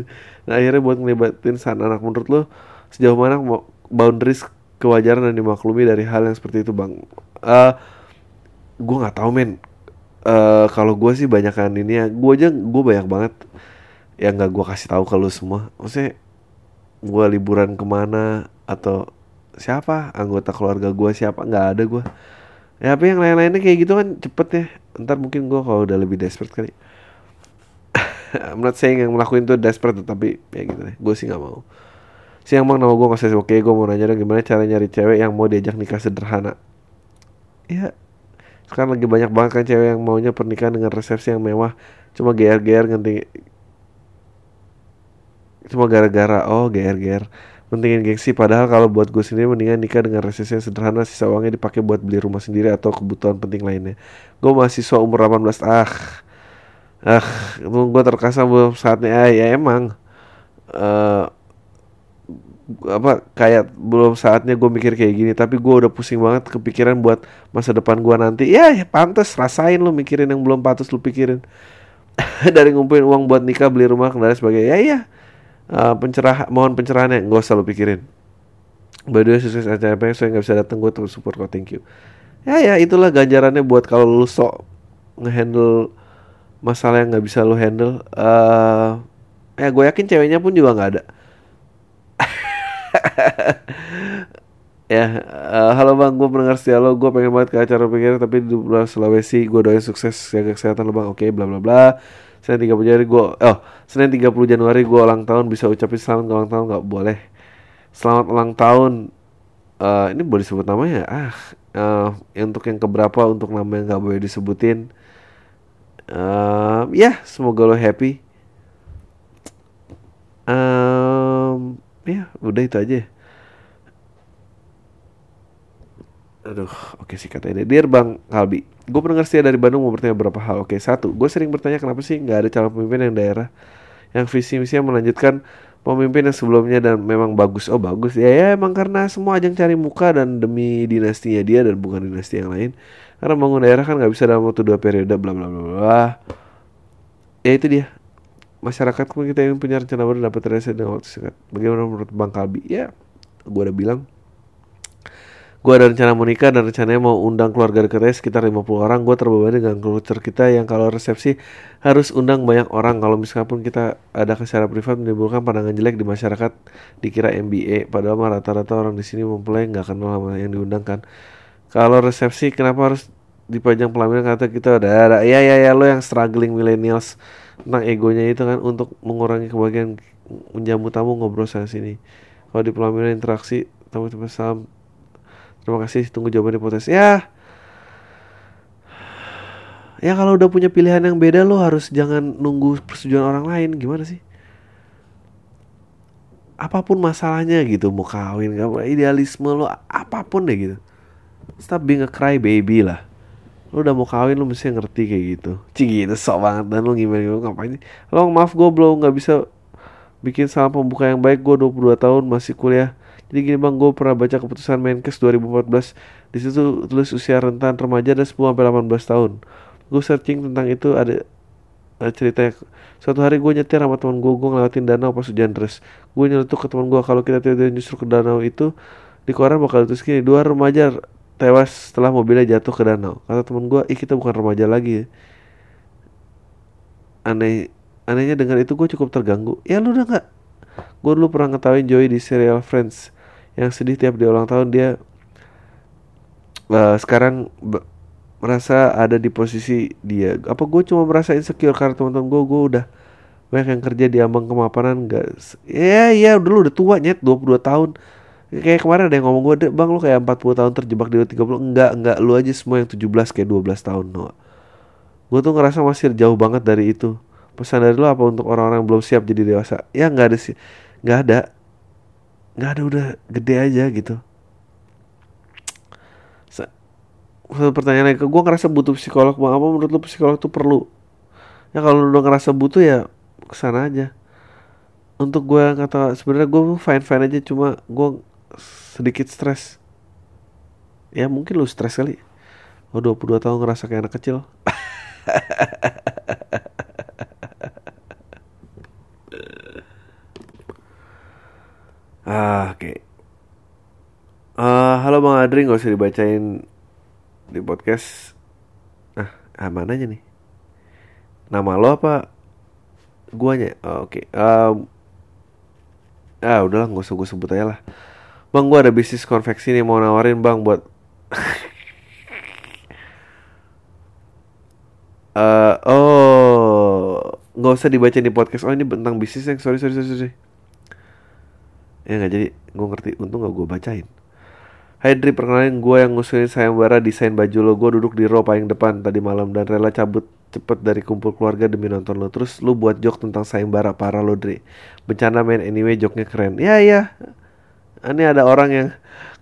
[LAUGHS] Nah akhirnya buat ngelibatin sang anak Menurut lu sejauh mana boundaries kewajaran dan dimaklumi dari hal yang seperti itu bang? Uh, gue nggak tahu men. Uh, kalau gue sih banyakan ini ya gue aja gue banyak banget yang nggak gue kasih tahu ke lu semua. Maksudnya gue liburan ke mana atau siapa anggota keluarga gue siapa nggak ada gue ya tapi yang lain-lainnya kayak gitu kan cepet ya. Ntar mungkin gue kalau udah lebih desperate kali. [LAUGHS] Not saying yang melakukan itu desperate tapi ya gitu deh. Gue sih nggak mau. Si yang bang nama gue nggak oke gue mau nanya dong gimana cara nyari cewek yang mau diajak nikah sederhana? Ya sekarang lagi banyak banget kan cewek yang maunya pernikahan dengan resepsi yang mewah. Cuma GR-GR ganti. Cuma gara-gara oh GR-GR pentingin gengsi. Padahal kalau buat gue sendiri mendingan nikah dengan resepsi yang sederhana. Sisa uangnya dipakai buat beli rumah sendiri atau kebutuhan penting lainnya. Gue mahasiswa umur 18 ah. Ah. Gue terkesan belum saatnya. Ah, ya emang. Uh, apa kayak belum saatnya gue mikir kayak gini tapi gue udah pusing banget kepikiran buat masa depan gue nanti. Ya, ya pantas rasain lo mikirin yang belum pantas lo pikirin. [LAUGHS] Dari ngumpulin uang buat nikah beli rumah kendaraan sebagai ya ya. Uh, pencerah mohon pencerahannya nggak usah pikirin. By the way sukses acara saya nggak bisa datang gue terus support kok thank you. Ya ya itulah ganjarannya buat kalau lo sok ngehandle masalah yang nggak bisa lo handle. Uh, ya gue yakin ceweknya pun juga nggak ada [LAUGHS] ya uh, halo bang gue pendengar setia lo. Gue pengen banget ke acara pikir tapi di bulan Sulawesi gue doain sukses jaga kesehatan lo bang. Oke bla bla bla. Senin 30 Januari gue oh Senin 30 Januari gue ulang tahun. Bisa ucapin selamat ulang tahun? Nggak boleh. Selamat ulang tahun. Uh, ini boleh disebut namanya? Ah uh, untuk yang keberapa untuk nama yang nggak boleh disebutin. Uh, ya semoga lo happy. Um, ya udah itu aja Aduh, oke sih kata ini. Dear Bang Kalbi, gue pendengar setia dari Bandung mau bertanya beberapa hal. Oke, satu, gue sering bertanya kenapa sih nggak ada calon pemimpin yang daerah yang visi misinya melanjutkan pemimpin yang sebelumnya dan memang bagus. Oh bagus ya ya emang karena semua ajang cari muka dan demi dinastinya dia dan bukan dinasti yang lain. Karena bangun daerah kan nggak bisa dalam waktu dua periode bla bla bla bla. Ya itu dia masyarakat kita yang punya rencana baru dapat terasa dengan waktu singkat. Bagaimana menurut Bang Kalbi? Ya, gue udah bilang gue ada rencana mau nikah dan rencananya mau undang keluarga dekatnya sekitar 50 orang. Gue terbebani dengan culture kita yang kalau resepsi harus undang banyak orang. Kalau misalkan kita ada secara privat menimbulkan pandangan jelek di masyarakat dikira MBA padahal rata-rata orang di sini mempelai nggak kenal sama yang diundangkan kalau resepsi kenapa harus dipajang pelaminan? Kata kita udah ada. Ya ya ya lo yang struggling millennials tentang egonya itu kan untuk mengurangi kebahagiaan menjamu tamu ngobrol sana sini. Kalau di pelaminan interaksi tamu tiba salam. Terima kasih tunggu jawaban di podcast. Ya. Ya kalau udah punya pilihan yang beda lo harus jangan nunggu persetujuan orang lain. Gimana sih? Apa pun masalahnya gitu mau kawin idealisme lo apa pun deh gitu. Stop being a cry baby lah lu udah mau kawin lu mesti ngerti kayak gitu. Cing gitu sok banget dan lu gimana gimana ngapain lo maaf gue belum nggak bisa bikin salam pembuka yang baik. Gue 22 tahun masih kuliah. Jadi gini bang gue pernah baca keputusan Menkes 2014 di situ tulis usia rentan remaja dan 10 sampai 18 tahun. Gue searching tentang itu ada, ada ceritanya suatu hari gue nyetir sama teman gue gue ngelewatin danau pas hujan deras. Gue nyeletuk ke teman gue kalau kita tidak justru ke danau itu di koran bakal terus gini dua remaja tewas setelah mobilnya jatuh ke danau. Kata teman gue ih kita bukan remaja lagi ya. Aneh anehnya dengan itu gue cukup terganggu. Ya lu udah nggak? Gue dulu pernah ngetawain Joey di serial Friends. Yang sedih tiap dia ulang tahun dia uh, sekarang merasa ada di posisi dia. Apa gue cuma merasa insecure karena teman-teman gue gue udah banyak yang kerja di ambang kemapanan gak ya ya dulu udah tua nyet 22 tahun kayak kemarin ada yang ngomong gue bang lu kayak 40 tahun terjebak di 30 enggak enggak. Lu aja semua yang 17 kayak 12 tahun no. gue tuh ngerasa masih jauh banget dari itu. Pesan dari lu apa untuk orang-orang belum siap jadi dewasa? Ya nggak ada sih. Nggak ada. Nggak ada udah gede aja gitu. Satu pertanyaan lagi. Gue ngerasa butuh psikolog bang. Apa menurut lu psikolog tuh perlu? Ya kalau lu udah ngerasa butuh ya ke sana aja. Untuk gue kata sebenarnya gue fine fine aja. Cuma gue sedikit stres. Ya mungkin lu stres kali. Oh 22 tahun ngerasa kayak anak kecil. [LAUGHS] Ah oke. Okay. uh, halo bang Adri nggak usah dibacain di podcast. Ah, ah mananya nih? Nama lo apa? Guanya? Oh, oke. Okay. um, ah udahlah nggak usah gue sebut aja lah bang gue ada bisnis konveksi nih mau nawarin bang buat uh, [LAUGHS] oh nggak usah dibaca di podcast. Oh ini tentang bisnis yang sorry sorry sorry, sorry. ya nggak jadi gue ngerti. Untung gak gue bacain. Hai Dri, perkenalin gue yang ngusulin sayembara desain baju lo. Gue duduk di row paling depan tadi malam Dan rela cabut cepet dari kumpul keluarga demi nonton lo. Terus lu buat jok tentang sayembara, parah lo Dri. Bencana main anyway, joknya keren. Ya ya Ini ada orang yang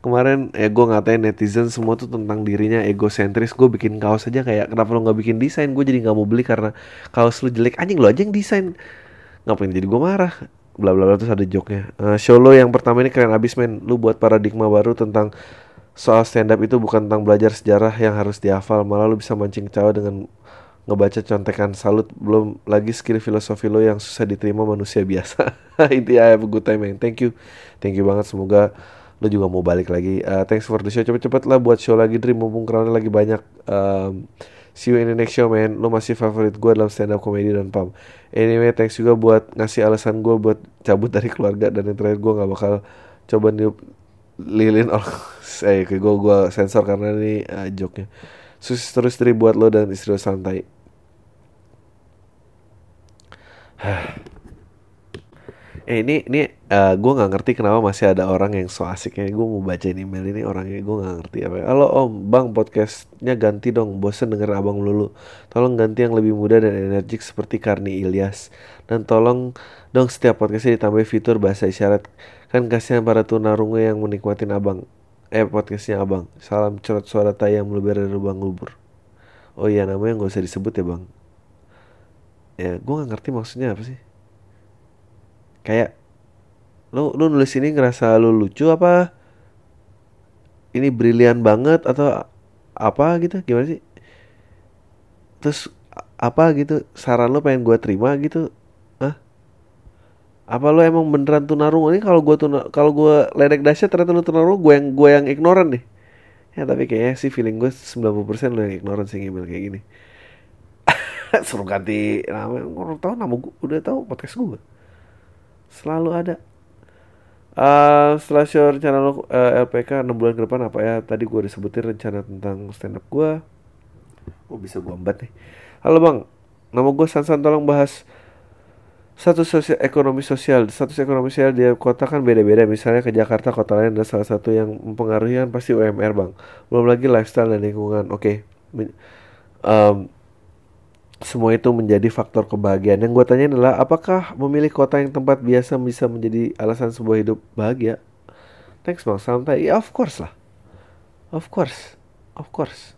kemarin gue ngatain netizen semua tuh tentang dirinya egosentris. Gue bikin kaos aja kayak kenapa lo nggak bikin desain? Gue jadi nggak mau beli karena kaos lu jelek. Anjing lo aja yang desain. Ngapain jadi gue marah? Bla bla bla terus ada joknya uh, show lo yang pertama ini keren abis men. Lu buat paradigma baru tentang soal stand up itu bukan tentang belajar sejarah yang harus dihafal. Malah lu bisa mancing cawa dengan ngebaca contekan salut belum lagi skill filosofi lo yang susah diterima manusia biasa. [LAUGHS] Itu ya have a good time man. Thank you. Thank you banget semoga lo juga mau balik lagi. Uh, thanks for the show. Cepet-cepet lah buat show lagi dream. Mumpung crowdnya lagi banyak um, See you in the next show man. Lo masih favorit gue dalam stand up comedy dan pump Anyway thanks juga buat ngasih alasan gue buat cabut dari keluarga Dan yang terakhir gue gak bakal coba niup lilin orang. [LAUGHS] Eh gue, gue sensor karena ini uh, joke-nya. Sukses terus dari buat lo dan istri lo santai [SIGHS] eh ini ini uh, gue nggak ngerti kenapa masih ada orang yang so asik ya. Gue mau baca email ini orangnya gue nggak ngerti apa ya. halo om. Bang podcastnya ganti dong. Bosen denger abang lulu. Tolong ganti yang lebih muda dan energik seperti Karni Ilyas. Dan tolong dong setiap podcastnya ditambah fitur bahasa isyarat. Kan kasihan para tunarungu yang menikmatin abang. Eh podcastnya abang. Salam cerot suara tayang melebur dari lubang lubur oh iya namanya nggak usah disebut ya bang ya gue nggak ngerti maksudnya apa sih. Kayak lu lu nulis ini ngerasa lu lucu apa? Ini brilian banget atau apa gitu? Gimana sih? Terus apa gitu? Saran lu pengen gue terima gitu? Ah apa lu emang beneran tunarungu? Ini kalau gue tuna kalau gue ledek dahsyat ternyata lu tunarungu gue yang gue yang ignoran nih. Ya tapi kayaknya sih feeling gue 90% lu yang ignoran sih email kayak gini [LAUGHS] suruh ganti nama. Orang tahu nama gue udah tahu podcast gue selalu ada. Uh, setelah show rencana lo uh, eh, LPK 6 bulan ke depan apa ya? Tadi gue disebutin rencana tentang stand up gue gue bisa gue ambat nih. Halo bang. Nama gue Sansan tolong bahas status sosial ekonomi sosial. Status ekonomi sosial di kota kan beda-beda. Misalnya ke Jakarta kota lain ada salah satu yang mempengaruhi kan pasti UMR bang. Belum lagi lifestyle dan lingkungan. Oke. Okay. um, semua itu menjadi faktor kebahagiaan. Yang gue tanya adalah apakah memilih kota yang tempat biasa bisa menjadi alasan sebuah hidup bahagia? Thanks bang, santai. Ya of course lah. Of course, of course.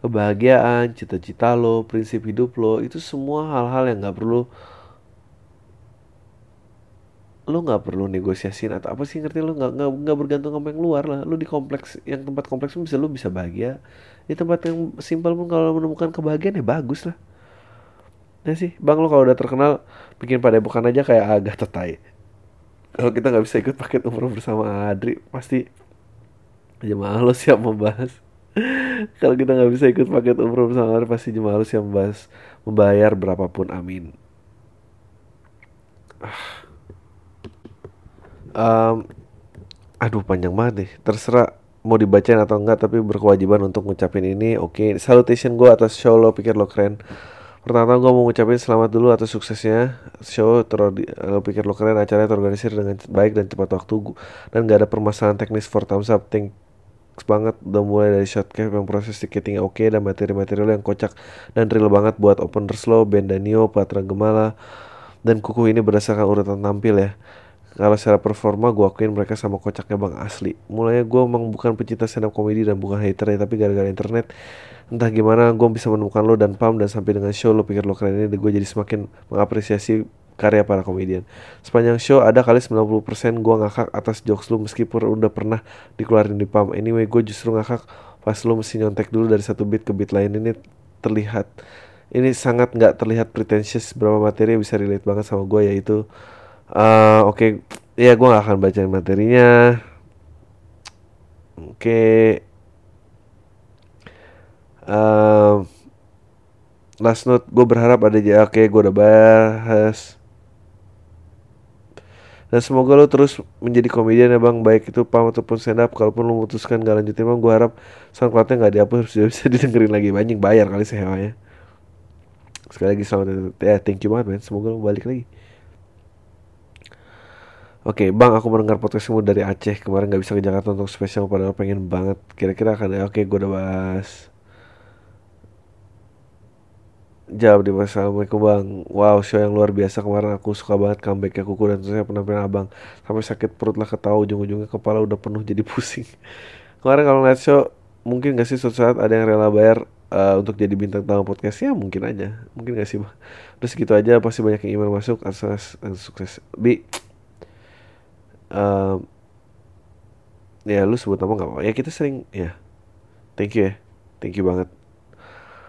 Kebahagiaan, cita-cita lo, prinsip hidup lo, itu semua hal-hal yang gak perlu lu nggak perlu negosiasiin atau apa sih ngerti lu nggak nggak bergantung sama yang luar lah lu di kompleks yang tempat kompleks bisa lu bisa bahagia di tempat yang simpel pun kalau menemukan kebahagiaan ya bagus lah. Ya sih bang lu kalau udah terkenal bikin pada bukan aja kayak agak tetai kalau kita nggak bisa ikut paket umroh bersama Adri pasti jemaah lo siap membahas. [LAUGHS] Kalau kita nggak bisa ikut paket umroh bersama Adri pasti jemaah lo siap membahas membayar berapapun amin. Um, aduh panjang banget nih. Terserah mau dibacain atau enggak tapi berkewajiban untuk ngucapin ini oke. Okay. salutation gue atas show lo pikir lo keren. Pertama gue mau ngucapin selamat dulu atas suksesnya show ter lo pikir lo keren acaranya terorganisir dengan baik dan tepat waktu. Dan gak ada permasalahan teknis for thumbs up. Thanks banget udah mulai dari shot cap yang proses ticketingnya oke okay, dan materi-materi lo yang kocak dan real banget buat openers lo band Danio, Patra Gemala dan kuku ini berdasarkan urutan tampil ya kalau secara performa gue akuin mereka sama kocaknya bang asli. Mulanya gue emang bukan pecinta stand up comedy dan bukan hater ya tapi gara-gara internet entah gimana gue bisa menemukan lo dan pam dan sampai dengan show lo pikir lo keren ini gue jadi semakin mengapresiasi karya para komedian. Sepanjang show ada kali 90% gue ngakak atas jokes lo meskipun udah pernah dikeluarin di pam. Anyway gue justru ngakak pas lo mesti nyontek dulu dari satu beat ke beat lain. Ini terlihat ini sangat nggak terlihat pretentious berapa materi bisa relate banget sama gue yaitu uh, oke. Okay. ya gue gak akan baca materinya. Oke. Okay. uh, last note gue berharap ada aja oke okay, gue udah bahas. Dan semoga lo terus menjadi komedian ya bang. Baik itu pam ataupun stand up kalaupun lo memutuskan gak lanjutin bang gue harap soundcloudnya gak dihapus sudah [LAUGHS] bisa didengerin lagi. Banyak bayar kali sehewanya sekali lagi selamat ya. Thank you banget man semoga lo balik lagi Oke, okay, Bang, aku mendengar podcastmu dari Aceh. Kemarin gak bisa ke Jakarta untuk spesial, padahal pengen banget. Kira-kira akan ya, oke, okay, gue udah bahas. Jawab di Assalamualaikum bang. Wow show yang luar biasa. Kemarin aku suka banget comebacknya kuku dan saya penampilan abang. Sampai sakit perut lah ketawa ujung-ujungnya kepala udah penuh jadi [LAUGHS] pusing. Kemarin kalau ngeliat show mungkin gak sih suatu saat ada yang rela bayar uh, untuk jadi bintang tamu podcastnya mungkin aja. Mungkin gak sih bang? Terus gitu aja pasti banyak yang email masuk. Asas sukses. Bi um, ya lu sebut nama nggak apa ya kita sering ya thank you ya thank you banget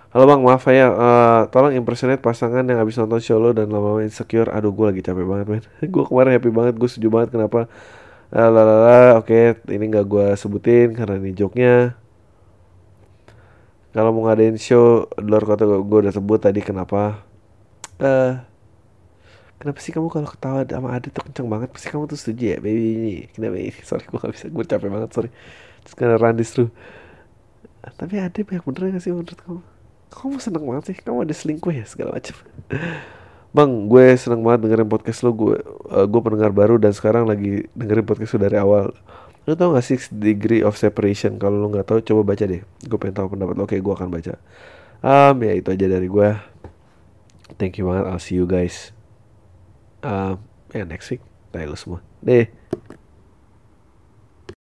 Halo bang, maaf ya, uh, tolong impersonate pasangan yang habis nonton show lo dan lama-lama insecure. Aduh, gue lagi capek banget, men. [LAUGHS] gue kemarin happy banget, gue setuju banget kenapa. Uh, lalala, oke, okay, ini nggak gue sebutin karena ini joke-nya. Kalau mau ngadain show di luar kota, gue udah sebut tadi kenapa. Uh, kenapa sih kamu kalau ketawa sama Adit tuh kenceng banget pasti kamu tuh setuju ya baby ini kenapa ini [LAUGHS] sorry gue gak bisa gue capek banget sorry gonna run this through tapi Adit banyak bener gak sih menurut kamu kamu seneng banget sih kamu ada selingkuh ya segala macam [LAUGHS] Bang, gue seneng banget dengerin podcast lo. Gue uh, gue pendengar baru dan sekarang lagi dengerin podcast lo dari awal. Lo tau gak sih degree of separation? Kalau lo nggak tahu, coba baca deh. Gue pengen tahu pendapat lo. Oke, gue akan baca. Um, ya itu aja dari gue. Thank you banget. I'll see you guys uh, ya next week. Nah, lu semua. Deh.